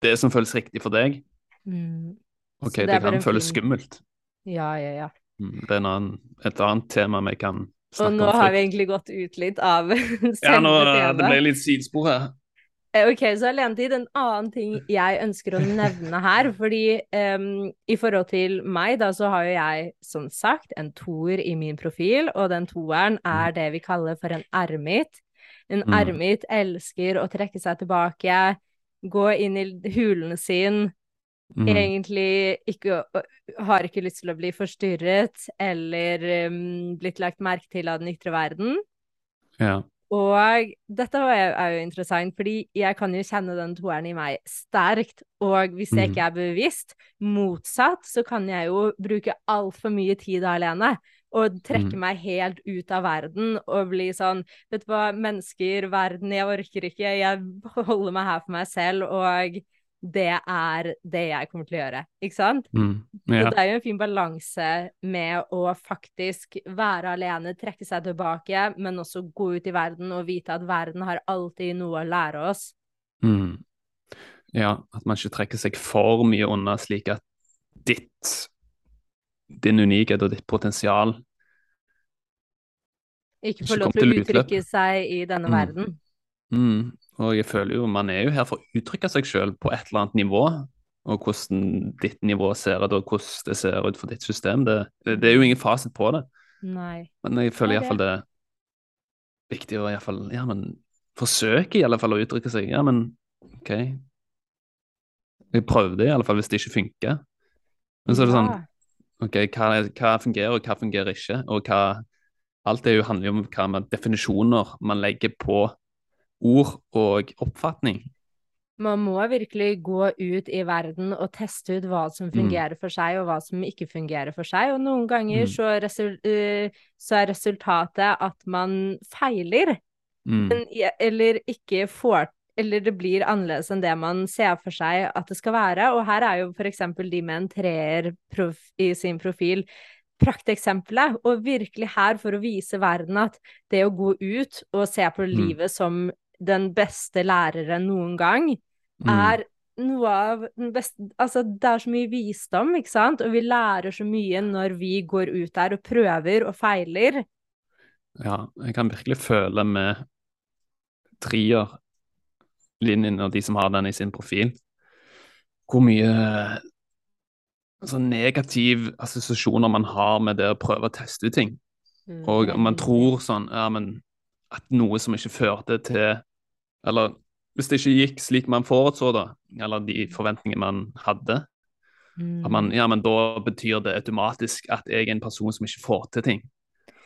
det som føles riktig for deg. Mm. Ok, det det, kan føles fin- skummelt. Ja, ja, ja. Mm, Det er en annen, et annet tema vi kan snakke om. Og nå om. har vi egentlig gått ut litt av selve Ja, nå, det ble litt sidespor her. Eh, Ok, så alenetid, en annen ting jeg ønsker å nevne her, fordi um, i forhold til meg, da, så har jo jeg som sagt en toer i min profil, og den toeren er det vi kaller for en ermit. En Mm. ermit elsker å trekke seg tilbake, gå inn i hulene sin, Mm. egentlig ikke har ikke lyst til å bli forstyrret eller um, blitt lagt merke til av den ytre verden. Ja. Og dette er jo interessant, fordi jeg kan jo kjenne den toeren i meg sterkt, og hvis jeg Mhm. ikke er bevisst, motsatt, så kan jeg jo bruke altfor mye tid alene. Og trekke Mhm. meg helt ut av verden og bli sånn Vet du hva, mennesker, verden, jeg orker ikke. Jeg holder meg her for meg selv, og det er det jeg kommer til å gjøre. Ikke sant? Mm. Så det er jo en fin balanse med å faktisk være alene, trekke seg tilbake, men også gå ut i verden og vite at verden har alltid noe å lære oss. Mm. ja. At man ikke trekker seg for mye unna, slik at ditt din unikhet og ditt potensial Ikke får få lov til å utløp. uttrykke seg i denne Mm. verden. mm. Og jeg føler jo man er jo her for å uttrykke seg sjøl på et eller annet nivå. Og hvordan ditt nivå ser ut, og hvordan det ser ut for ditt system. Det, det, det er jo ingen fasit på det. Nei. Men jeg føler er iallfall det er viktig å i hvert fall, ja, men forsøke i alle fall å uttrykke seg. Ja, men OK. Jeg prøvde i alle fall, hvis det ikke funker. Men så er det sånn OK, hva, hva fungerer, og hva fungerer ikke? Og hva Alt det jo handler jo om hva med definisjoner man legger på ord og oppfatning. Man må virkelig gå ut i verden og teste ut hva som Mm. fungerer for seg, og hva som ikke fungerer for seg. Og noen ganger Mm. så, resul eh, så er resultatet at man feiler, Mm. men, eller ikke får Eller det blir annerledes enn det man ser for seg at det skal være. Og her er jo eksempel de med en treer i sin profil prakteksempelet. Og virkelig her for å vise verden at det å gå ut og se på Mm. livet som den beste læreren noen gang, Mm. er noe av den beste Altså, det er så mye visdom, ikke sant? Og vi lærer så mye når vi går ut der og prøver og feiler. Ja, jeg kan virkelig føle med trierlinjen og de som har den i sin profil, hvor mye altså, negativ assosiasjoner man har med det å prøve å teste ut ting. Og man tror sånn ja, men at noe som ikke førte til Eller hvis det ikke gikk slik man forutså, da, eller de forventningene man hadde, Mm. at man, ja, men da betyr det automatisk at jeg er en person som ikke får til ting.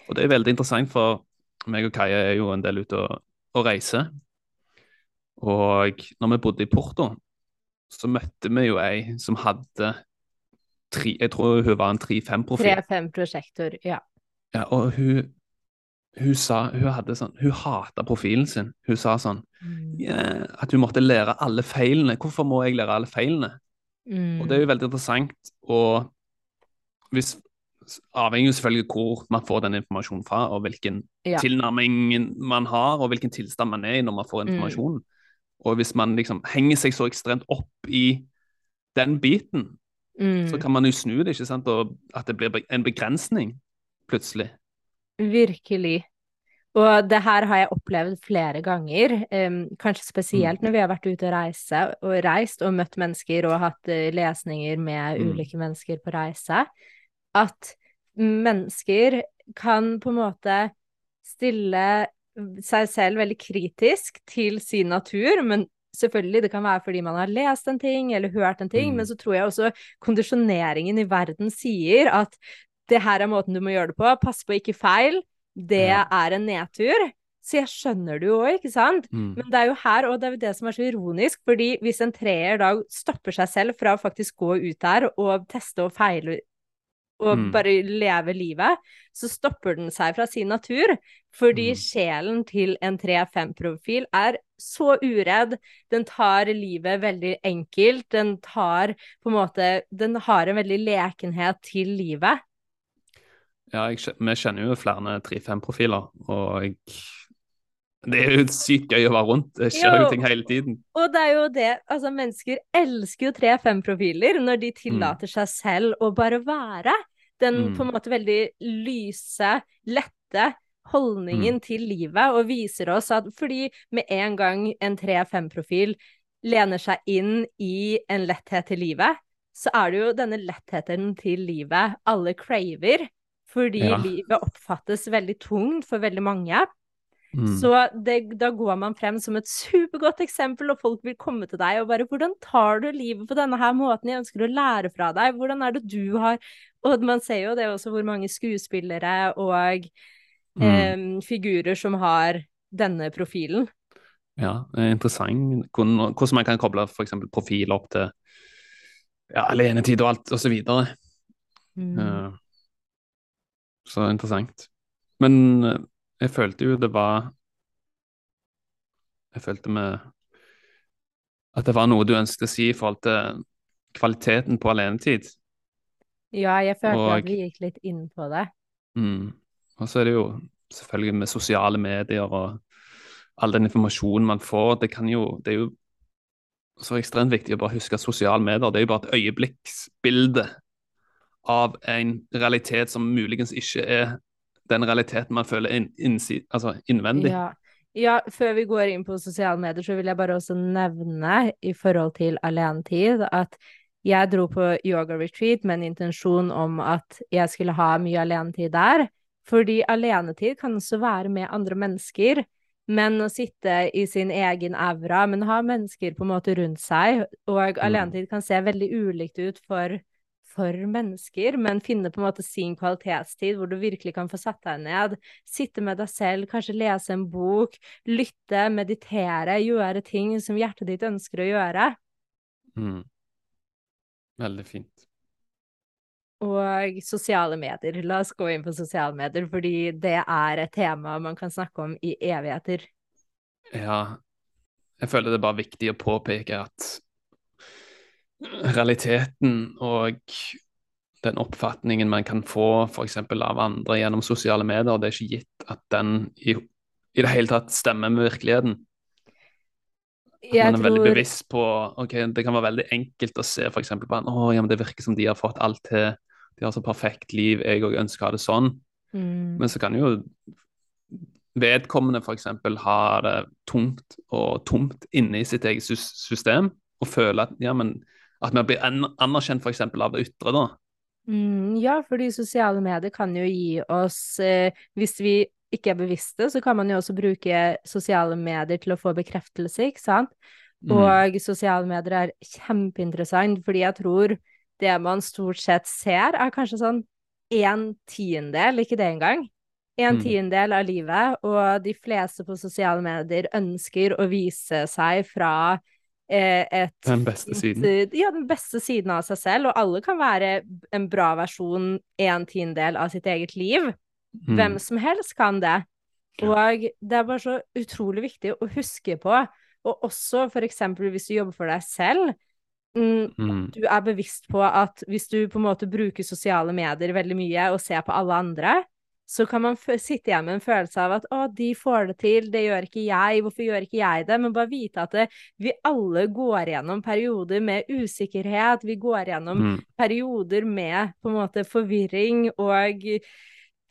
Og det er veldig interessant, for meg og Kaja er jo en del ute og, og reiser. Og når vi bodde i Porto, så møtte vi jo ei som hadde tre, Jeg tror hun var en 3-5-profil. 3-5 prosjektor, ja. Ja, og hun, hun sa Hun hadde sånn Hun hata profilen sin. Hun sa sånn Mm. yeah, At hun måtte lære alle feilene. Hvorfor må jeg lære alle feilene? Mm. Og det er jo veldig interessant. Og hvis Avhengig av selvfølgelig hvor man får den informasjonen fra, og hvilken Ja. tilnærming man har, og hvilken tilstand man er i når man får Mm. Og hvis man liksom henger seg så ekstremt opp i den biten, Mm. så kan man jo snu det, ikke sant? Og at det blir en begrensning plutselig. Virkelig. Og det her har jeg opplevd flere ganger, um, kanskje spesielt når vi har vært ute og, reise, og reist og møtt mennesker og hatt uh, lesninger med Mm. ulike mennesker på reise, at mennesker kan på en måte stille seg selv veldig kritisk til sin natur, men selvfølgelig, det kan være fordi man har lest en ting eller hørt en ting, Mm. men så tror jeg også kondisjoneringen i verden sier at det her er måten du må gjøre det på, pass på ikke feil, det Ja. er en nedtur. Så jeg skjønner det jo òg, ikke sant? Mm. Men det er jo her, og det er jo det som er så ironisk, fordi hvis en treer da stopper seg selv fra å faktisk gå ut der og teste og feile og Mm. bare leve livet, så stopper den seg fra sin natur. Fordi Mm. sjelen til en 3-5-profil er så uredd. Den tar livet veldig enkelt. Den tar på en måte Den har en veldig lekenhet til livet. Ja, jeg, vi kjenner jo flere 3-5-profiler, og jeg, det er jo sykt gøy å være rundt. Det skjer Jo. ting hele tiden. Og det er jo det Altså, mennesker elsker jo 3-5-profiler når de tillater seg selv å bare være. Den Mm. på en måte veldig lyse, lette holdningen til livet, og viser oss at fordi med en gang en 3-5-profil lener seg inn i en letthet til livet, så er det jo denne lettheten til livet alle craver. Fordi Ja. livet oppfattes veldig tungt for veldig mange. Mm. Så det, da går man frem som et supergodt eksempel, og folk vil komme til deg og bare 'Hvordan tar du livet på denne her måten? Jeg ønsker å lære fra deg. Hvordan er det du har Og man ser jo det også hvor mange skuespillere og Mm. eh, figurer som har denne profilen. Ja, er interessant hvordan, man kan koble for eksempel profiler opp til ja, alenetid og alt, og så videre. Mm. Eh, så interessant. Men eh, jeg følte jo det var Jeg følte med at det var noe du ønsket å si i forhold til kvaliteten på alenetid. Ja, jeg følte Og- at vi gikk litt inn på det. Mm. Og så er det jo selvfølgelig med sosiale medier og all den informasjonen man får. Det kan jo Det er jo så ekstremt viktig å bare huske at sosiale medier det er jo bare et øyeblikksbilde av en realitet som muligens ikke er den realiteten man føler inn, altså innvendig. Ja. ja, før vi går inn på sosiale medier, så vil jeg bare også nevne i forhold til alenetid at Jeg dro på yoga-retreat med en intensjon om at jeg skulle ha mye alenetid der. Fordi alenetid kan også være med andre mennesker. Men å sitte i sin egen aura, men ha mennesker på en måte rundt seg. Og alenetid kan se veldig ulikt ut for, for mennesker, men finne på en måte sin kvalitetstid hvor du virkelig kan få satt deg ned, sitte med deg selv, kanskje lese en bok, lytte, meditere, gjøre ting som hjertet ditt ønsker å gjøre. Mm. Veldig fint. Og sosiale medier. La oss gå inn på sosiale medier, fordi det er et tema man kan snakke om i evigheter. Ja, jeg føler det er bare viktig å påpeke at realiteten og den oppfatningen man kan få f.eks. av andre gjennom sosiale medier, det er ikke gitt at den i, i det hele tatt stemmer med virkeligheten. At man er veldig bevisst på ok, Det kan være veldig enkelt å se for eksempel på at «Å, ja, men det virker som de har fått alt til. De har så perfekt liv. Jeg òg ønsker å ha det sånn. Mm. Men så kan jo vedkommende f.eks. ha det tungt og tomt inne i sitt eget system og føle at ja, men at vi blir an- anerkjent f.eks. av det ytre, da. Mm, ja, fordi sosiale medier kan jo gi oss eh, Hvis vi ikke er bevisste, så kan man jo også bruke sosiale medier til å få bekreftelse, ikke sant? Mm. Og sosiale medier er kjempeinteressant, fordi jeg tror det man stort sett ser, er kanskje sånn en tiendedel, ikke det engang. En Mm. tiendedel av livet, og de fleste på sosiale medier ønsker å vise seg fra et Den beste siden. eh, Ja, den beste siden av seg selv, og alle kan være en bra versjon, en tiendedel av sitt eget liv. Mm. Hvem som helst kan det. Og det er bare så utrolig viktig å huske på, og også for eksempel hvis du jobber for deg selv, mm, Mm. du er bevisst på at hvis du på en måte bruker sosiale medier veldig mye og ser på alle andre, så kan man sitte igjen med en følelse av at å, de får det til, det gjør ikke jeg, hvorfor gjør ikke jeg det? Men bare vite at det, vi alle går gjennom perioder med usikkerhet, vi går gjennom Mm. perioder med på en måte forvirring og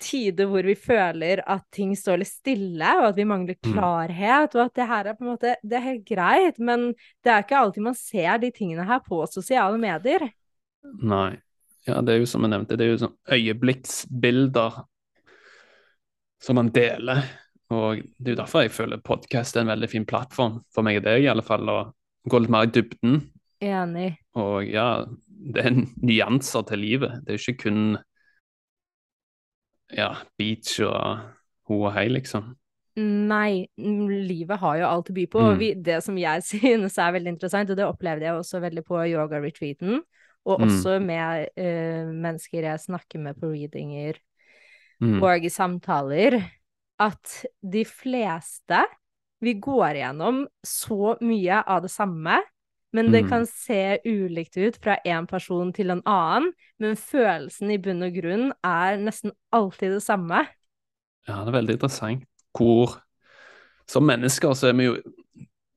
tider hvor vi føler at ting står litt stille, og at vi mangler Mm. klarhet, og at det her er på en måte Det er helt greit, men det er ikke alltid man ser de tingene her på sosiale medier. Nei. Ja, det er jo som jeg nevnte, det er jo sånn øyeblikksbilder som man deler. Og det er jo derfor jeg føler podkast er en veldig fin plattform for meg og deg, i alle fall, å gå litt mer i dybden. Enig. Og ja, det er nyanser til livet. Det er jo ikke kun ja, beach og ho og hei, liksom. Nei, livet har jo alt å by på, Mm. vi, det som jeg synes er veldig interessant, og det opplevde jeg også veldig på yoga-retreaten, og Mm. også med uh, mennesker jeg snakker med på readinger Mm. og i samtaler, at de fleste Vi går gjennom så mye av det samme, men det Mm. kan se ulikt ut fra en person til en annen. Men følelsen i bunn og grunn er nesten alltid det samme. Ja, det er veldig interessant. Hvor som mennesker så er vi jo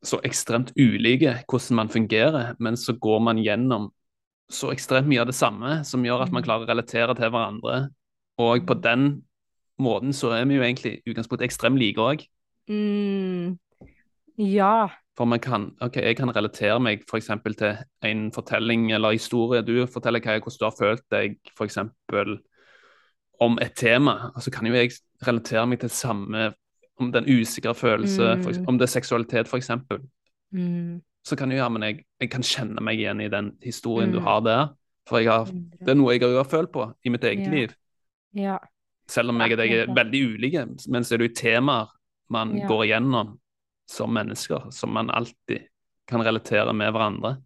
så ekstremt ulike hvordan man fungerer, men så går man gjennom så ekstremt mye av det samme, som gjør at man Mm. klarer å relatere til hverandre. Og på den måten så er vi jo egentlig i utgangspunktet ekstremt like òg. Mm. Ja. For man kan, ok, jeg kan relatere meg f.eks. til en fortelling eller historie. Du forteller hva, hvordan du har følt deg f.eks. om et tema. Og så kan jo jeg relatere meg til samme om den usikre følelse, for, Mm. om det er seksualitet f.eks. Mm. Så kan jo ja, men jeg, jeg kan kjenne meg igjen i den historien du Mm. har der. For jeg har, det er noe jeg har følt på i mitt eget Ja. liv. Ja. Selv om jeg og deg er veldig ulike, men så er det jo temaer man Ja. går igjennom som mennesker, som man alltid kan relatere med hverandre.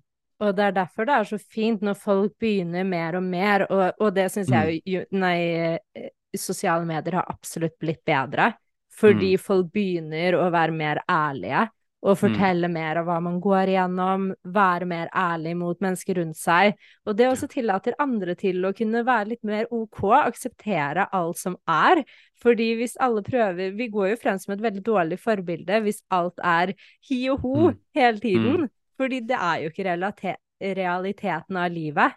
Og det er derfor det er så fint når folk begynner mer og mer, og, og det syns jeg jo Nei, eh, sosiale medier har absolutt blitt bedre. Fordi folk begynner å være mer ærlige og fortelle mer av hva man går igjennom, være mer ærlig mot mennesker rundt seg. Og det også tillater andre til å kunne være litt mer OK, akseptere alt som er. Fordi hvis alle prøver Vi går jo frem som et veldig dårlig forbilde hvis alt er hi og ho Mm. hele tiden. Fordi det er jo ikke realiteten av livet.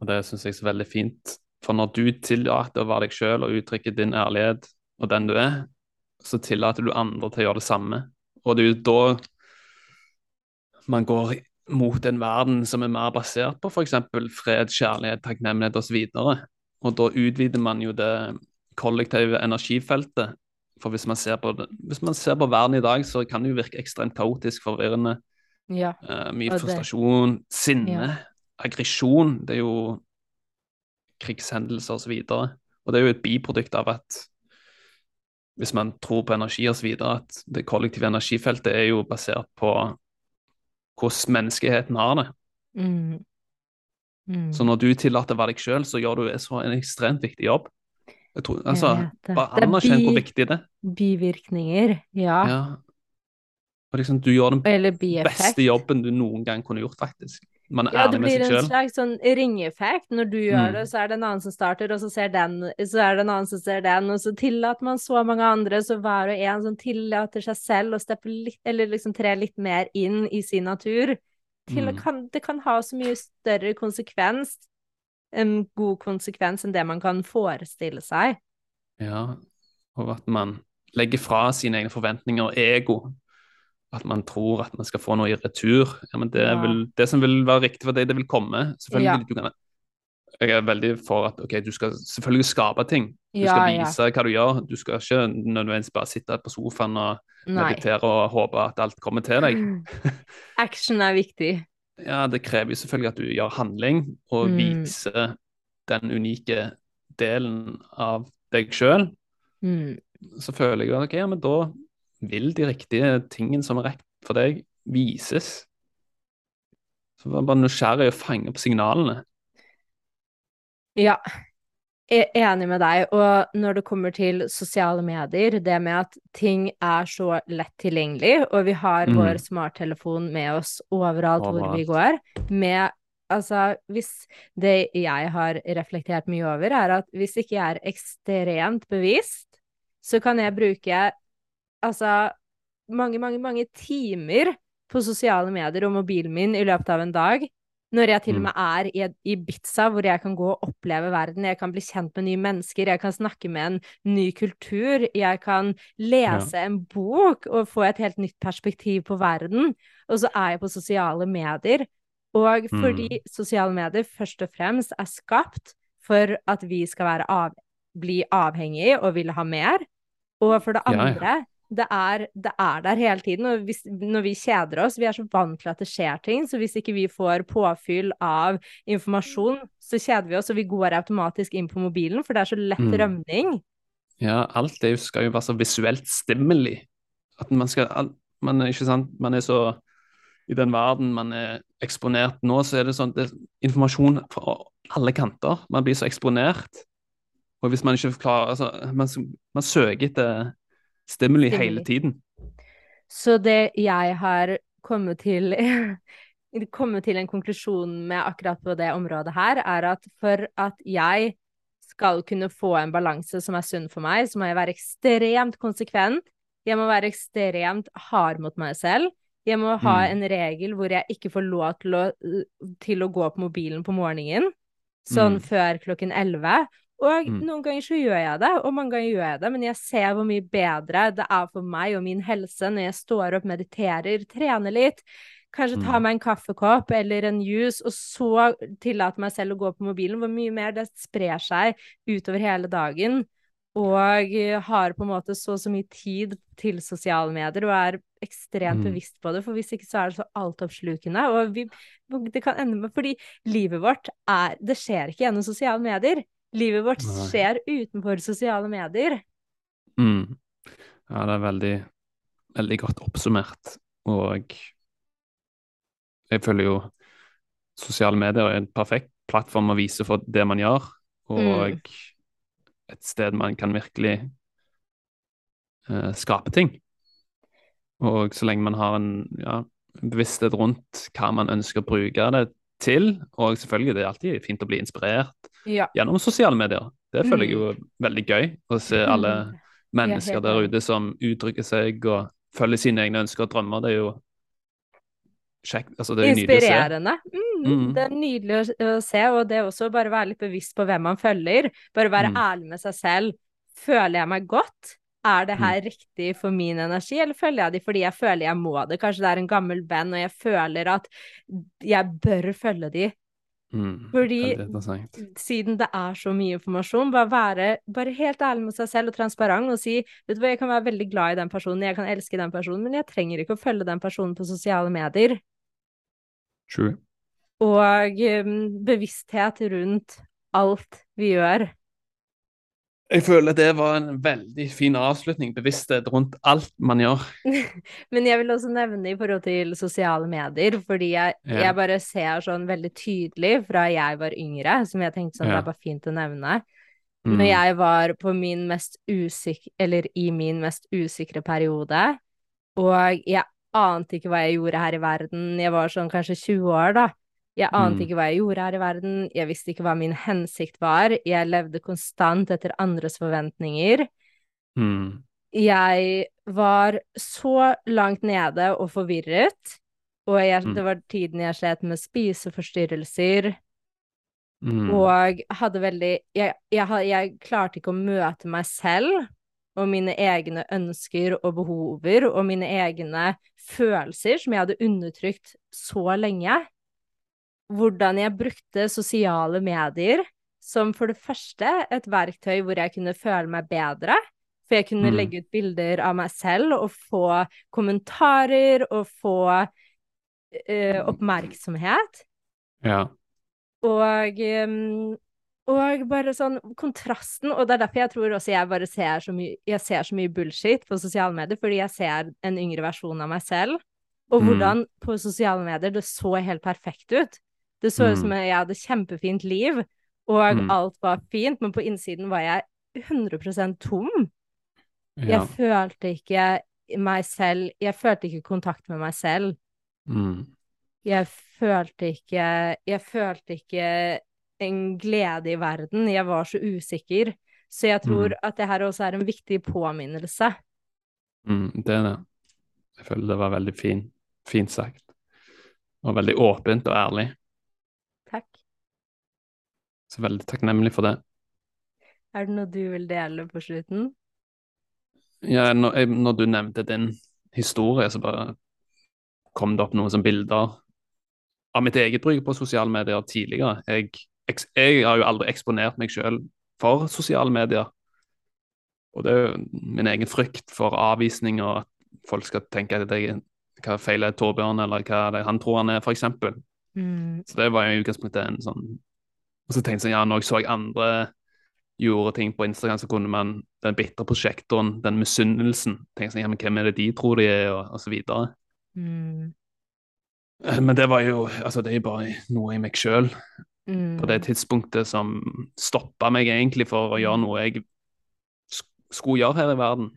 Og det syns jeg er veldig fint. For når du tillater å være deg sjøl og uttrykke din ærlighet og den du er, så tillater du andre til å gjøre det samme. Og det er jo da man går mot en verden som er mer basert på f.eks. fred, kjærlighet, takknemlighet osv. Og, og da utvider man jo det kollektive energifeltet. For hvis man, ser på det, hvis man ser på verden i dag, så kan det jo virke ekstremt kaotisk, forvirrende. Ja. uh, mye Og det- frustrasjon, sinne, Ja. aggresjon. Det er jo krigshendelser osv. Og, og det er jo et biprodukt av at hvis man tror på energi osv., at det kollektive energifeltet er jo basert på hvordan menneskeheten har det. Mm. Mm. Så når du tillater å være deg sjøl, så gjør du så en ekstremt viktig jobb. Tror, altså, bare er anerkjenn hvor viktig det er. Bivirkninger, ja. Ja. Og liksom, du gjør den beste jobben du noen gang kunne gjort, faktisk. Man er Ja, det ærlig med blir seg en sjøl. slags sånn ringeffekt. Når du gjør Mm. det, så er det en annen som starter, og så ser den, så er det en annen som ser den, og så tillater man så mange andre, så hver og en som tillater seg selv å steppe litt, eller liksom tre litt mer inn i sin natur, til Mm. kan, det kan ha så mye større konsekvens, en god konsekvens enn det man kan forestille seg. Ja, og at man legger fra sine egne forventninger og ego. At man tror at man skal få noe i retur. Ja, men det, Ja. vel, det som vil være riktig for deg, det vil komme. Selvfølgelig, Ja. du kan, jeg er veldig for at okay, du skal selvfølgelig skape ting. Du skal vise hva du gjør. Du skal ikke nødvendigvis bare sitte på sofaen og meditere og håpe at alt kommer til deg. Action er viktig. Ja, det krever jo selvfølgelig at du gjør handling og Mm. viser den unike delen av deg sjøl. Mm. så føler jeg at ok, ja, men da vil de riktige tingene som er rett for deg, vises. Så vær bare nysgjerrig og fange opp signalene. Ja, jeg er enig med deg. Og når det kommer til sosiale medier, det med at ting er så lett tilgjengelig, og vi har Mm. vår smarttelefon med oss overalt hvor vi går, med Altså, hvis det jeg har reflektert mye over, er at hvis ikke jeg er ekstremt bevisst, så kan jeg bruke altså mange, mange, mange timer på sosiale medier og mobilen min i løpet av en dag. Når jeg til og Mm. med er i Ibiza, hvor jeg kan gå og oppleve verden, jeg kan bli kjent med nye mennesker, jeg kan snakke med en ny kultur, jeg kan lese en bok og få et helt nytt perspektiv på verden, og så er jeg på sosiale medier. Og fordi Mm. sosiale medier først og fremst er skapt for at vi skal være av, bli avhengige og ville ha mer, og for det Ja, ja. Det er, det er der hele tiden, og hvis, når vi kjeder oss Vi er så vant til at det skjer ting, så hvis ikke vi får påfyll av informasjon, så kjeder vi oss, og vi går automatisk inn på mobilen, for det er så lett Mm. rømning. Ja, alt det skal jo være så visuelt stimuli. At man skal al- Man er ikke sant, man er så I den verden man er eksponert nå, så er det sånn det er informasjon fra alle kanter. Man blir så eksponert. Og hvis man ikke klarer Altså, man, man søker etter stimuli Stimuli. hele tiden. Så det jeg har kommet til kommet til en konklusjon med akkurat på det området her, er at for at jeg skal kunne få en balanse som er sunn for meg, så må jeg være ekstremt konsekvent. Jeg må være ekstremt hard mot meg selv. Jeg må ha Mm. en regel hvor jeg ikke får lov til å, til å gå på mobilen på morgenen, sånn Mm. før klokken 11. Og Mm. noen ganger så gjør jeg det, og mange ganger gjør jeg det, men jeg ser hvor mye bedre det er for meg og min helse når jeg står opp, mediterer, trener litt, kanskje tar Mm. meg en kaffekopp eller en juice, og så tillater meg selv å gå på mobilen, hvor mye mer det sprer seg utover hele dagen. Og har på en måte så og så mye tid til sosiale medier og er ekstremt Mm. bevisst på det, for hvis ikke så er det så altoppslukende. Og vi, det kan ende med Fordi livet vårt er Det skjer ikke gjennom sosiale medier. Livet vårt Nei. skjer utenfor sosiale medier. Mm. Ja, det er veldig, veldig godt oppsummert. Og jeg føler jo sosiale medier er en perfekt plattform å vise for det man gjør, og Mm. et sted man kan virkelig uh, skape ting. Og så lenge man har en ja, bevissthet rundt hva man ønsker å bruke det til, og selvfølgelig det er alltid fint å bli inspirert Ja. gjennom sosiale medier. Det føler jeg jo veldig gøy, å se alle Mm. mennesker der ute som uttrykker seg og følger sine egne ønsker og drømmer. Det er jo kjekt. Altså, det er jo nydelig å se. Inspirerende. Mm, Mm. Det er nydelig å, å se, og det er også bare være litt bevisst på hvem man følger. Bare være Mm. ærlig med seg selv. Føler jeg meg godt? Er det her riktig for min energi, eller følger jeg de fordi jeg føler jeg må det? Kanskje det er en gammel venn, og jeg føler at jeg bør følge de. Mm. Fordi siden det er så mye informasjon, bare være bare helt ærlig med seg selv og transparent og si vet du hva, jeg kan være veldig glad i den personen, jeg kan elske den personen, men jeg trenger ikke å følge den personen på sosiale medier. True. Og um, bevissthet rundt alt vi gjør. Jeg føler det var en veldig fin avslutning. Bevissthet rundt alt man gjør. Men jeg vil også nevne i forhold til sosiale medier, fordi jeg, Ja. jeg bare ser sånn veldig tydelig fra jeg var yngre, som jeg tenkte sånn, det Ja. er bare fint å nevne. Mm. Når jeg var på min mest usikre, eller i min mest usikre periode, og jeg ante ikke hva jeg gjorde her i verden. Jeg var sånn kanskje 20 år, da. Jeg ante Mm. ikke hva jeg gjorde her i verden. Jeg visste ikke hva min hensikt var. Jeg levde konstant etter andres forventninger. Mm. Jeg var så langt nede og forvirret. Og jeg, Mm. det var tiden jeg slet med spiseforstyrrelser. Mm. Og hadde veldig jeg, jeg, jeg klarte ikke å møte meg selv og mine egne ønsker og behover og mine egne følelser som jeg hadde undertrykt så lenge. Hvordan jeg brukte sosiale medier som for det første et verktøy hvor jeg kunne føle meg bedre. For jeg kunne Mm. legge ut bilder av meg selv og få kommentarer og få eh, oppmerksomhet. Ja. Og, um, og bare sånn kontrasten, og det er derfor jeg tror også jeg bare ser så mye, jeg ser så mye bullshit på sosiale medier, fordi jeg ser en yngre versjon av meg selv. Og Mm. hvordan på sosiale medier det så helt perfekt ut. Det så ut som Mm. jeg hadde kjempefint liv, og Mm. alt var fint, men på innsiden var jeg 100% tom. ja. Jeg følte ikke meg selv Jeg følte ikke kontakt med meg selv. Mm. Jeg følte ikke Jeg følte ikke en glede i verden. Jeg var så usikker. Så jeg tror Mm. at det her også er en viktig påminnelse. Mm. Det er det. Jeg føler det var veldig fin, fint sagt. Og veldig åpent og ærlig. Så veldig takknemlig for det. Er det noe du vil dele på slutten? Ja, når, jeg, når du nevnte din historie, så bare kom det opp noen sånne bilder av mitt eget bruk på sosiale medier tidligere. Jeg, jeg, jeg har jo aldri eksponert meg selv for sosiale medier. Og det er jo min egen frykt for avvisning og at folk skal tenke at jeg, hva feiler Torbjørn, eller hva er det han tror han er, f.eks. Mm. Så det var jo i utgangspunktet en sånn Og så tenkte jeg ja, når jeg så andre gjorde ting på Instagram, så kunne man den bitre prosjektoren, den misunnelsen tenkte jeg ja, men hvem er det de tror de er, og, og så videre. Mm. Eh, Men det var jo altså det er bare noe i meg sjøl Mm. på det tidspunktet som stoppa meg egentlig for å gjøre noe jeg skulle gjøre her i verden.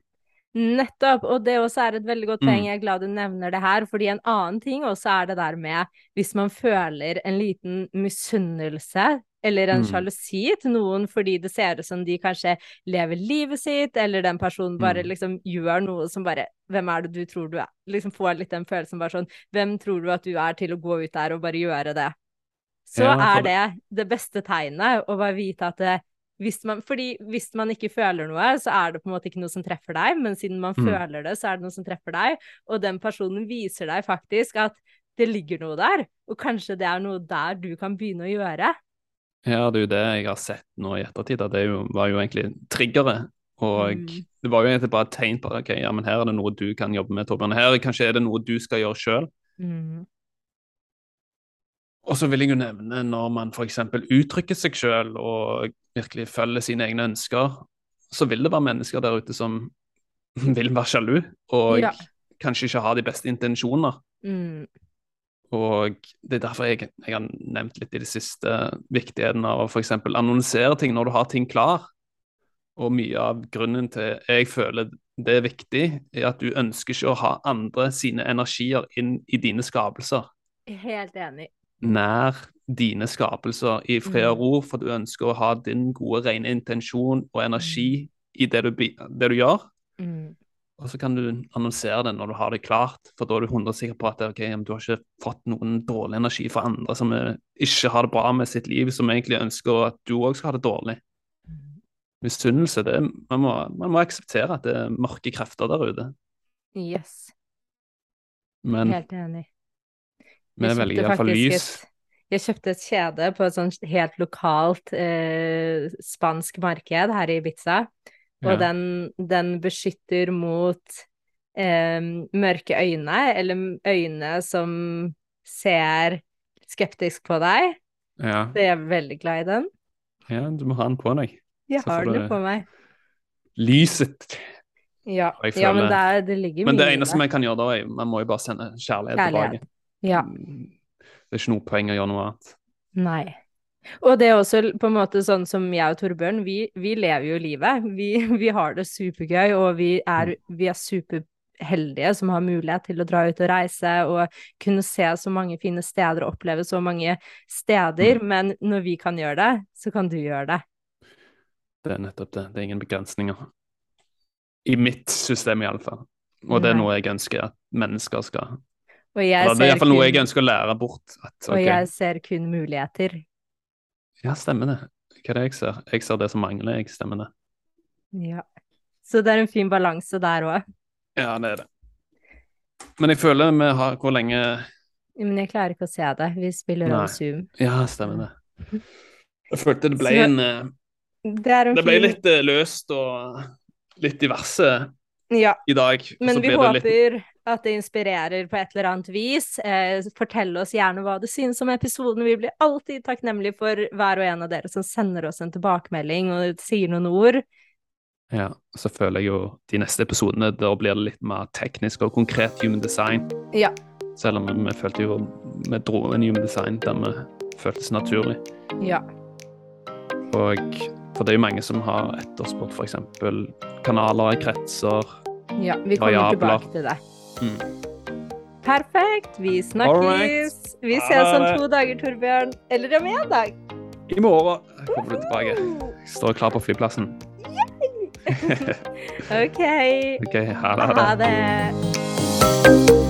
Nettopp, og det også er et veldig godt Mm. poeng. Jeg er glad du nevner det her, fordi en annen ting også er det der med hvis man føler en liten misunnelse eller en Mm. til noen fordi det ser ut som de kanskje lever livet sitt, eller den personen bare Mm. liksom gjør noe som bare Hvem er det du tror du er? Liksom får litt den følelsen bare sånn Hvem tror du at du er til å gå ut der og bare gjøre det? Så Ja, er det det beste tegnet å bare vite at det, hvis man, fordi hvis man ikke føler noe, så er det på en måte ikke noe som treffer deg, men siden man Mm. føler det, så er det noe som treffer deg, og den personen viser deg faktisk at det ligger noe der, og kanskje det er noe der du kan begynne å gjøre. Ja, det er jo det jeg har sett nå i ettertid, at det jo, var jo egentlig triggeret. Og Mm. det var jo egentlig bare et tegn på ok, ja, men her er det noe du kan jobbe med, Torbjørn. Her kanskje er det noe du skal gjøre sjøl. Mm. Og så vil jeg jo nevne når man f.eks. uttrykker seg sjøl og virkelig følger sine egne ønsker, så vil det være mennesker der ute som vil være sjalu, og Ja. kanskje ikke ha de beste intensjoner. Mm. Og det er derfor jeg, jeg har nevnt litt i det siste viktigheten av å f.eks. annonsere ting når du har ting klar. Og mye av grunnen til jeg føler det er viktig, er at du ønsker ikke å ha andre sine energier inn i dine skapelser. Helt enig. Nær dine skapelser i fred og Mm. ro, for du ønsker å ha din gode, rene intensjon og energi i det du, det du gjør. Mm. Og så kan du annonsere det når du har det klart, for da er du 100 sikker på at ok, men du har ikke fått noen dårlig energi fra andre som eh, ikke har det bra med sitt liv, som egentlig ønsker at du òg skal ha det dårlig. Misunnelse det, man, må, man må akseptere at det er mørke krefter der ute. Yes. Men Helt enig. vi velger iallfall lys. et- Jeg kjøpte et kjede på et sånt helt lokalt eh, spansk marked her i Ibiza. Og Ja. den, den beskytter mot eh, mørke øyne, eller øyne som ser skeptisk på deg. Ja. Så jeg er veldig glad i den. ja, du må ha den på deg. Jeg Så har den jo på meg. Lyset. Ja, ja men det, er, det ligger Men det eneste vi kan gjøre da, er man må jo bare sende kjærlighet, Kjærlighet. tilbake. Ja. Mm, Det er ikke noe poeng å gjøre noe annet. Nei. Og det er også på en måte sånn som jeg og Torbjørn, vi, vi lever jo livet. Vi, vi har det supergøy, og vi er, vi er superheldige som har mulighet til å dra ut og reise og kunne se så mange fine steder og oppleve så mange steder. Men når vi kan gjøre det, så kan du gjøre det. Det er nettopp det. Det er ingen begrensninger. I mitt system, iallfall. Og det er noe jeg ønsker at mennesker skal Og jeg Det er iallfall noe jeg ønsker å lære bort. At, og jeg ser kun muligheter. Ja, stemmer det. Hva er det jeg ser? Jeg ser det som mangler, jeg. Stemmer det. Ja. Så det er en fin balanse der òg. Ja, det er det. Men jeg føler vi har Hvor lenge Men jeg klarer ikke å se det. Vi spiller over Zoom. Ja, stemmer det. Jeg følte det ble Så- en eh, Det en Det ble fin litt eh, løst og litt diverse Ja. i dag. Ja, Men vi håper litt- at det inspirerer på et eller annet vis. Eh, fortell oss gjerne hva du syns om episoden. Vi blir alltid takknemlige for hver og en av dere som sender oss en tilbakemelding og sier noen ord. Ja, så føler jeg jo de neste episodene da blir det litt mer teknisk og konkret human design. Ja. Selv om vi følte jo vi dro en human design der vi føltes naturlig. Ja. Og for det er jo mange som har etterspurt f.eks. kanaler, kretser. ja. Vi kommer Variabler. tilbake til det. Mm. Perfekt. Vi snakkes. Right. Vi ses om to dager, Torbjørn. Eller om én dag. I morgen kommer du tilbake. Jeg står klar på flyplassen. OK. OK. Ha det. Ha det.